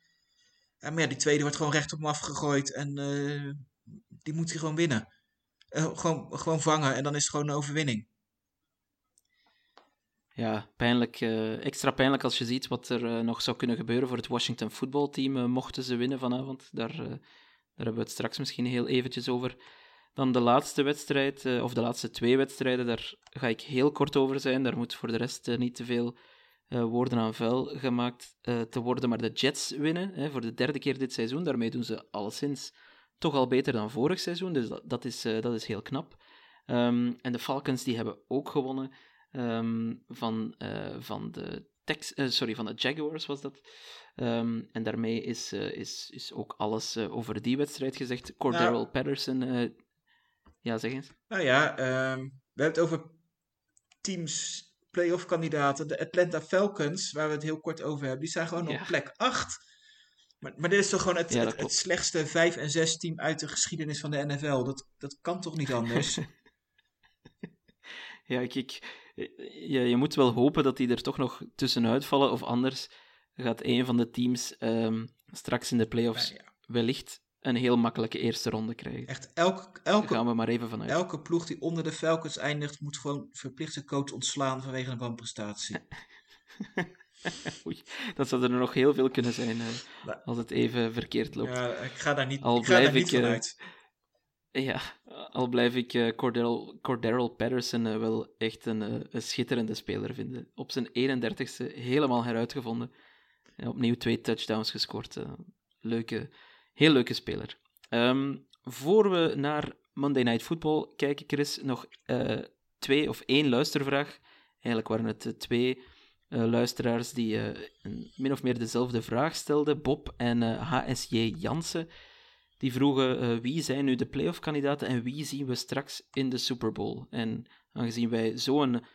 Ja, maar ja, die tweede wordt gewoon recht op hem afgegooid en eh, die moet hij gewoon winnen. Eh, gewoon, gewoon vangen en dan is het gewoon een overwinning. Ja, pijnlijk, eh, extra pijnlijk als je ziet wat er eh, nog zou kunnen gebeuren voor het Washington voetbalteam, eh, mochten ze winnen vanavond. Daar, daar hebben we het straks misschien heel eventjes over. Dan de laatste wedstrijd, of de laatste twee wedstrijden, daar ga ik heel kort over zijn. Daar moet voor de rest niet te veel woorden aan vuil gemaakt te worden. Maar de Jets winnen hè, voor de derde keer dit seizoen. Daarmee doen ze alleszins toch al beter dan vorig seizoen. Dus dat, dat, is, dat is heel knap. Ehm, en de Falcons die hebben ook gewonnen ehm, van, eh, van, de Tex eh, sorry, van de Jaguars was dat. Ehm, en daarmee is, eh, is, is ook alles over die wedstrijd gezegd. Cordero Nou. Patterson, ja zeg eens. Nou ja, ehm, we hebben het over teams, playoff kandidaten. De Atlanta Falcons, waar we het heel kort over hebben, die zijn gewoon Ja. op plek 8. Maar, maar dit is toch gewoon het, Ja, het, slechtste 5 en 6 team uit de geschiedenis van de NFL. Dat, dat kan toch niet anders? Ja, ik, ik, ja, je moet wel hopen dat die er toch nog tussenuit vallen, of anders gaat een van de teams ehm, straks in de playoffs ja, wellicht een heel makkelijke eerste ronde krijgen. echt, elke, Daar elke, gaan we maar even vanuit. elke ploeg die onder de Falcons eindigt, moet gewoon verplicht zijn coach ontslaan vanwege een wanprestatie. Oei, dat zou er nog heel veel kunnen zijn als het even verkeerd loopt. Ja, ik ga daar niet, Al ik ga daar blijf niet ik, eh, vanuit. Ja, al blijf ik eh Cordero Patterson eh, wel echt een, eh, een schitterende speler vinden. Op zijn 31ste helemaal heruitgevonden. En opnieuw twee touchdowns gescoord. leuke, heel leuke speler. Ehm, voor we naar Monday Night Football kijken, Chris, nog twee of één luistervraag. Eigenlijk waren het twee luisteraars die min of meer dezelfde vraag stelden. Bob en HSJ Jansen. Die vroegen eh, wie zijn nu de playoff-kandidaten en wie zien we straks in de Super Bowl. En aangezien wij zo'n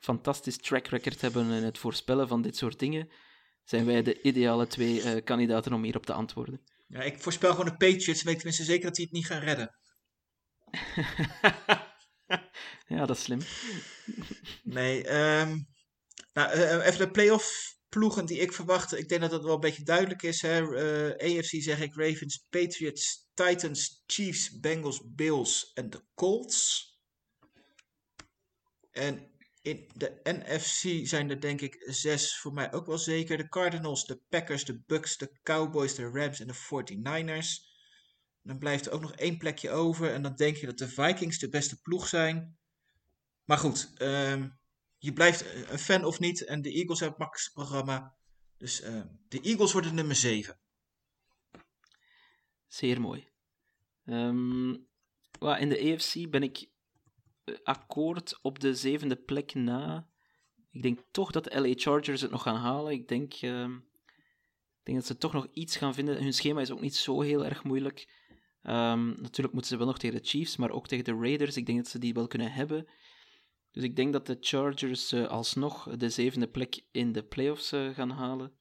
fantastisch track record hebben in het voorspellen van dit soort dingen, zijn wij de ideale twee eh, kandidaten om hierop te antwoorden. Ja, ik voorspel gewoon de Patriots. weet tenminste zeker dat die het niet gaan redden. ja, dat is slim. Nee, ehm, nou, eh, even de playoff ploegen die ik verwacht. Ik denk dat dat wel een beetje duidelijk is. Hè? Eh, AFC zeg ik Ravens, Patriots, Titans, Chiefs, Bengals, Bills en de Colts. En in de NFC zijn er denk ik zes voor mij ook wel zeker. De Cardinals, de Packers, de Bucks, de Cowboys, de Rams en de 49ers. Dan blijft er ook nog één plekje over. En dan denk je dat de Vikings de beste ploeg zijn. Maar goed, ehm, je blijft een fan of niet. En de Eagles hebben het makkelijkste programma. Dus ehm, de Eagles worden nummer 7. Zeer mooi. Wel, in de AFC ben ik eh, akkoord op de zevende plek na. Ik denk toch dat de LA Chargers het nog gaan halen. Ik denk, ehm, ik denk dat ze toch nog iets gaan vinden. Hun schema is ook niet zo heel erg moeilijk. Ehm, natuurlijk moeten ze wel nog tegen de Chiefs, maar ook tegen de Raiders. Ik denk dat ze die wel kunnen hebben. Dus ik denk dat de Chargers eh, alsnog de zevende plek in de playoffs eh, gaan halen.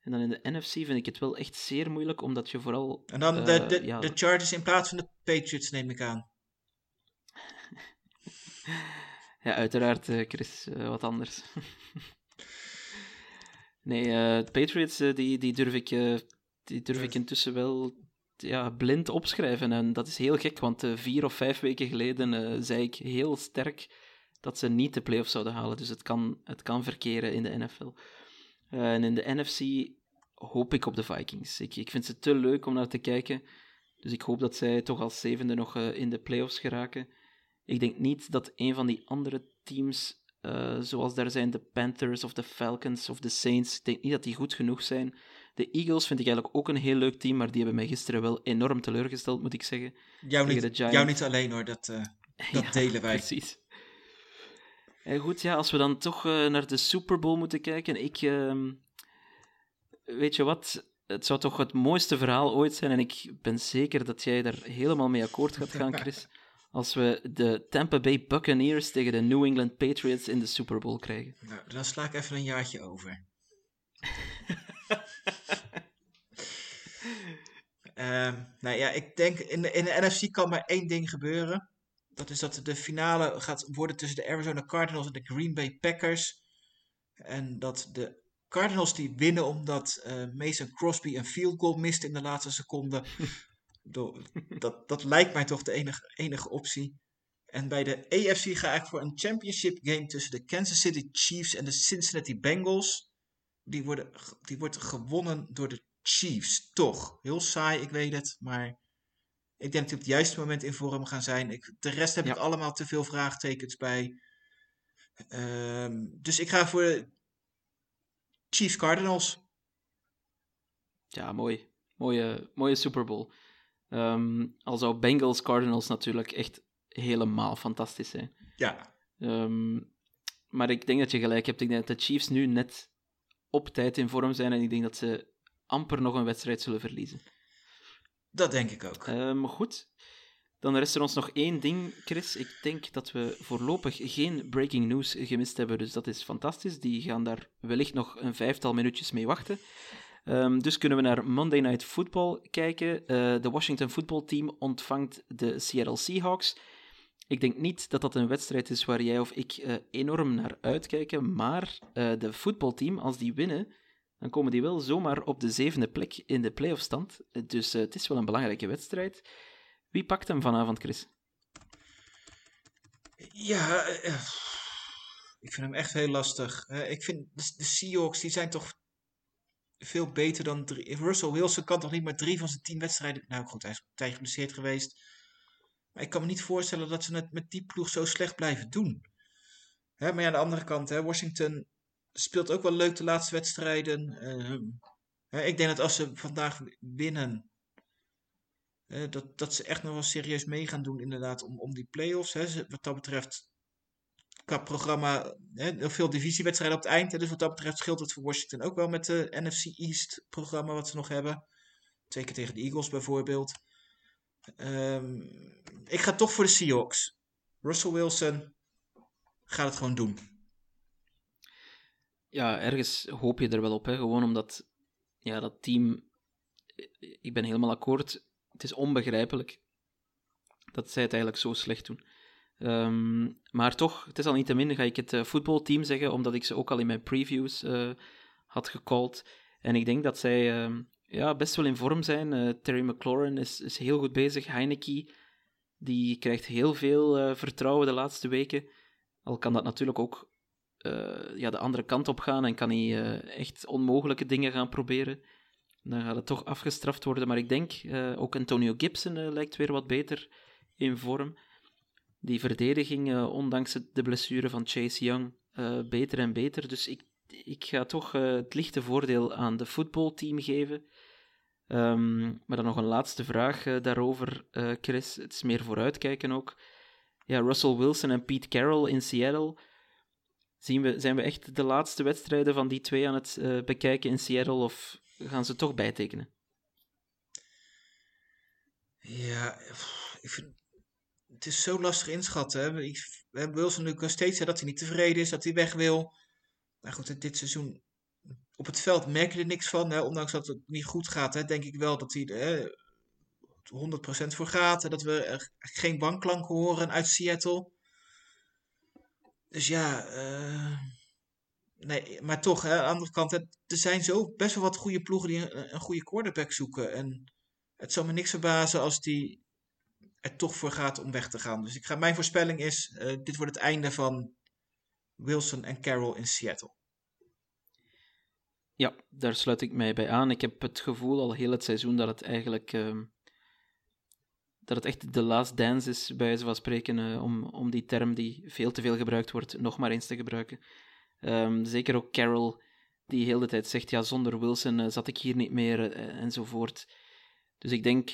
En dan in de NFC vind ik het wel echt zeer moeilijk, omdat je vooral... En dan de, eh, de, ja, de Chargers in plaats van de Patriots, neem ik aan. Ja, uiteraard, Chris, wat anders. nee, de Patriots, die, die durf, ik, die durf ik intussen wel ja, blind opschrijven. En dat is heel gek, want vier of vijf weken geleden zei ik heel sterk dat ze niet de playoffs zouden halen. Dus het kan, het kan verkeren in de NFL. Eh, en in de NFC hoop ik op de Vikings. Ik, ik vind ze te leuk om naar te kijken. Dus ik hoop dat zij toch als zevende nog eh, in de playoffs geraken. Ik denk niet dat een van die andere teams, eh, zoals daar zijn de Panthers of de Falcons of de Saints, ik denk niet dat die goed genoeg zijn. De Eagles vind ik eigenlijk ook een heel leuk team, maar die hebben mij gisteren wel enorm teleurgesteld, moet ik zeggen. Jou, niet, de jou niet alleen hoor, dat, dat Ja, delen wij. Precies. En goed, ja, als we dan toch eh, naar de Super Bowl moeten kijken, ik... ehm, weet je wat? Het zou toch het mooiste verhaal ooit zijn, en ik ben zeker dat jij daar helemaal mee akkoord gaat gaan, Chris, als we de Tampa Bay Buccaneers tegen de New England Patriots in de Super Bowl krijgen. Nou, dan sla ik even een jaartje over. Ehm, nou ja, ik denk in de, in de NFC kan maar één ding gebeuren. Dat is dat de finale gaat worden tussen de Arizona Cardinals en de Green Bay Packers. En dat de Cardinals die winnen omdat eh, Mason Crosby een field goal mist in de laatste seconde. Dat, dat lijkt mij toch de enige, enige optie. En bij de AFC ga ik voor een championship game tussen de Kansas City Chiefs en de Cincinnati Bengals. Die, worden, die wordt gewonnen door de Chiefs, toch. Heel saai, ik weet het, maar ik denk dat die op het juiste moment in vorm gaan zijn. Ik, de rest heb ik Ja. allemaal te veel vraagtekens bij. Ehm, dus ik ga voor de Chiefs Cardinals. Ja, mooi. Mooie, mooie Super Bowl. Ehm, al zou Bengals Cardinals natuurlijk echt helemaal fantastisch zijn. Ja, Ehm, maar ik denk dat je gelijk hebt. Ik denk dat de Chiefs nu net op tijd in vorm zijn en ik denk dat ze amper nog een wedstrijd zullen verliezen. Dat denk ik ook. Ehm, goed. Dan rest er ons nog één ding, Chris. Ik denk dat we voorlopig geen breaking news gemist hebben, dus dat is fantastisch. Die gaan daar wellicht nog een vijftal minuutjes mee wachten. Ehm, dus kunnen we naar Monday Night Football kijken. Eh, de Washington Football Team ontvangt de Seattle Seahawks. Ik denk niet dat dat een wedstrijd is waar jij of ik eh, enorm naar uitkijken, maar eh, de voetbalteam, als die winnen, dan komen die wel zomaar op de zevende plek in de playoffstand. Dus eh, het is wel een belangrijke wedstrijd. Wie pakt hem vanavond, Chris? Ja, eh, eh, ik vind hem echt heel lastig. Ik vind de, Seahawks, die zijn toch veel beter dan drie. Russell Wilson kan toch niet maar drie van zijn tien wedstrijden. Nou goed, hij is tijd geblesseerd geweest. Maar ik kan me niet voorstellen dat ze het met die ploeg zo slecht blijven doen. Maar ja, aan de andere kant, Washington speelt ook wel leuk de laatste wedstrijden. Ehm, ik denk dat als ze vandaag winnen, eh, dat, dat ze echt nog wel serieus mee gaan doen, inderdaad, om, om die play-offs. Hè. Wat dat betreft, qua programma, hè, heel veel divisiewedstrijden op het eind. Hè, dus wat dat betreft scheelt het voor Washington ook wel met de NFC East programma wat ze nog hebben. Twee keer tegen de Eagles bijvoorbeeld. Ehm, ik ga toch voor de Seahawks. Russell Wilson gaat het gewoon doen. Ja, ergens hoop je er wel op, hè. gewoon omdat ja, dat team. Ik ben helemaal akkoord. Het is onbegrijpelijk dat zij het eigenlijk zo slecht doen. Ehm, maar toch, het is al niet te min, ga ik het eh, voetbalteam zeggen, omdat ik ze ook al in mijn previews eh, had gecalled. En ik denk dat zij ehm, ja, best wel in vorm zijn. Eh, Terry McLaurin is, is heel goed bezig. Heineke die krijgt heel veel vertrouwen de laatste weken. Al kan dat natuurlijk ook eh, ja, de andere kant op gaan en kan hij eh, echt onmogelijke dingen gaan proberen. Dan gaat het toch afgestraft worden. Maar ik denk, eh, ook Antonio Gibson lijkt weer wat beter in vorm. Die verdediging, ondanks de blessure van Chase Young, beter en beter. Dus ik, ik ga toch het lichte voordeel aan de voetbalteam geven. Ehm, maar dan nog een laatste vraag daarover, Chris. Het is meer vooruitkijken ook. Ja, Russell Wilson en Pete Carroll in Seattle. Zien we, zijn we echt de laatste wedstrijden van die twee aan het eh, bekijken in Seattle of gaan ze toch bijtekenen? Ja, ik vind, het is zo lastig inschatten. Hè. Ik, Wilson natuurlijk nog steeds hè, dat hij niet tevreden is, dat hij weg wil. Maar goed, dit seizoen op het veld merk je er niks van. Hè. Ondanks dat het niet goed gaat, hè, denk ik wel dat hij er hè, 100% voor gaat. En dat we geen bankklanken horen uit Seattle. Dus ja, eh, nee, maar toch, hè, aan de andere kant, er zijn zo best wel wat goede ploegen die een, een goede quarterback zoeken. En het zal me niks verbazen als die er toch voor gaat om weg te gaan. Dus ik ga, mijn voorspelling is, eh, dit wordt het einde van Wilson en Carroll in Seattle. Ja, daar sluit ik mij bij aan. Ik heb het gevoel al heel het seizoen dat het eigenlijk ehm, dat het echt de last dance is, bij wijze van spreken, eh, om, om die term die veel te veel gebruikt wordt, nog maar eens te gebruiken. Ehm, zeker ook Carroll, die heel de tijd zegt, ja, zonder Wilson eh, zat ik hier niet meer, eh, enzovoort. Dus ik denk,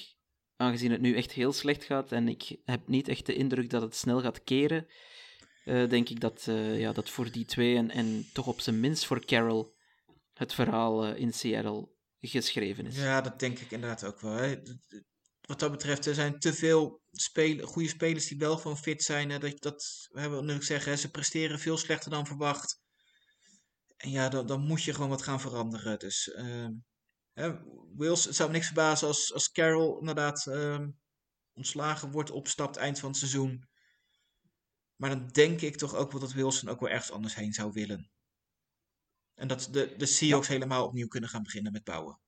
aangezien het nu echt heel slecht gaat, en ik heb niet echt de indruk dat het snel gaat keren, denk ik dat, ja, dat voor die twee, en, en toch op zijn minst voor Carroll, het verhaal in Seattle geschreven is. Ja, dat denk ik inderdaad ook wel. Hè. Wat dat betreft, er zijn te veel spelen, goede spelers die wel gewoon fit zijn. Hè. Dat, dat, we hebben zeggen, ze presteren veel slechter dan verwacht. En ja, dan, dan moet je gewoon wat gaan veranderen. Dus ehm, hè, het zou me niks verbazen als, als Carroll inderdaad ehm, ontslagen wordt, opstapt eind van het seizoen. Maar dan denk ik toch ook wel dat Wilson ook wel ergens anders heen zou willen. En dat de, de Seahawks helemaal opnieuw kunnen gaan beginnen met bouwen.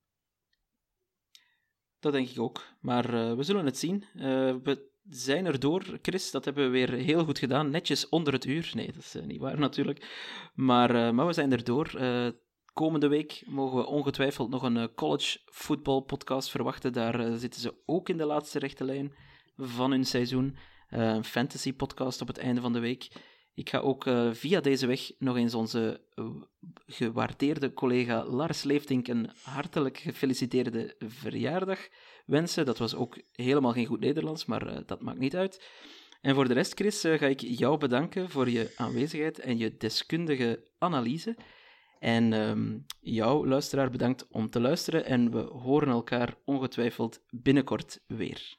Dat denk ik ook. Maar eh, we zullen het zien. Eh, we zijn er door, Chris. Dat hebben we weer heel goed gedaan. Netjes onder het uur. Nee, dat is eh, niet waar natuurlijk. Maar, maar we zijn er door. Komende week mogen we ongetwijfeld nog een college football podcast verwachten. Daar zitten ze ook in de laatste rechte lijn van hun seizoen. Een fantasy podcast op het einde van de week. Ik ga ook eh, via deze weg nog eens onze eh, gewaardeerde collega Lars Leeftink een hartelijk gefeliciteerde verjaardag wensen. Dat was ook helemaal geen goed Nederlands, maar eh, dat maakt niet uit. En voor de rest, Chris, ga ik jou bedanken voor je aanwezigheid en je deskundige analyse. En ehm, jou, luisteraar, bedankt om te luisteren. En we horen elkaar ongetwijfeld binnenkort weer.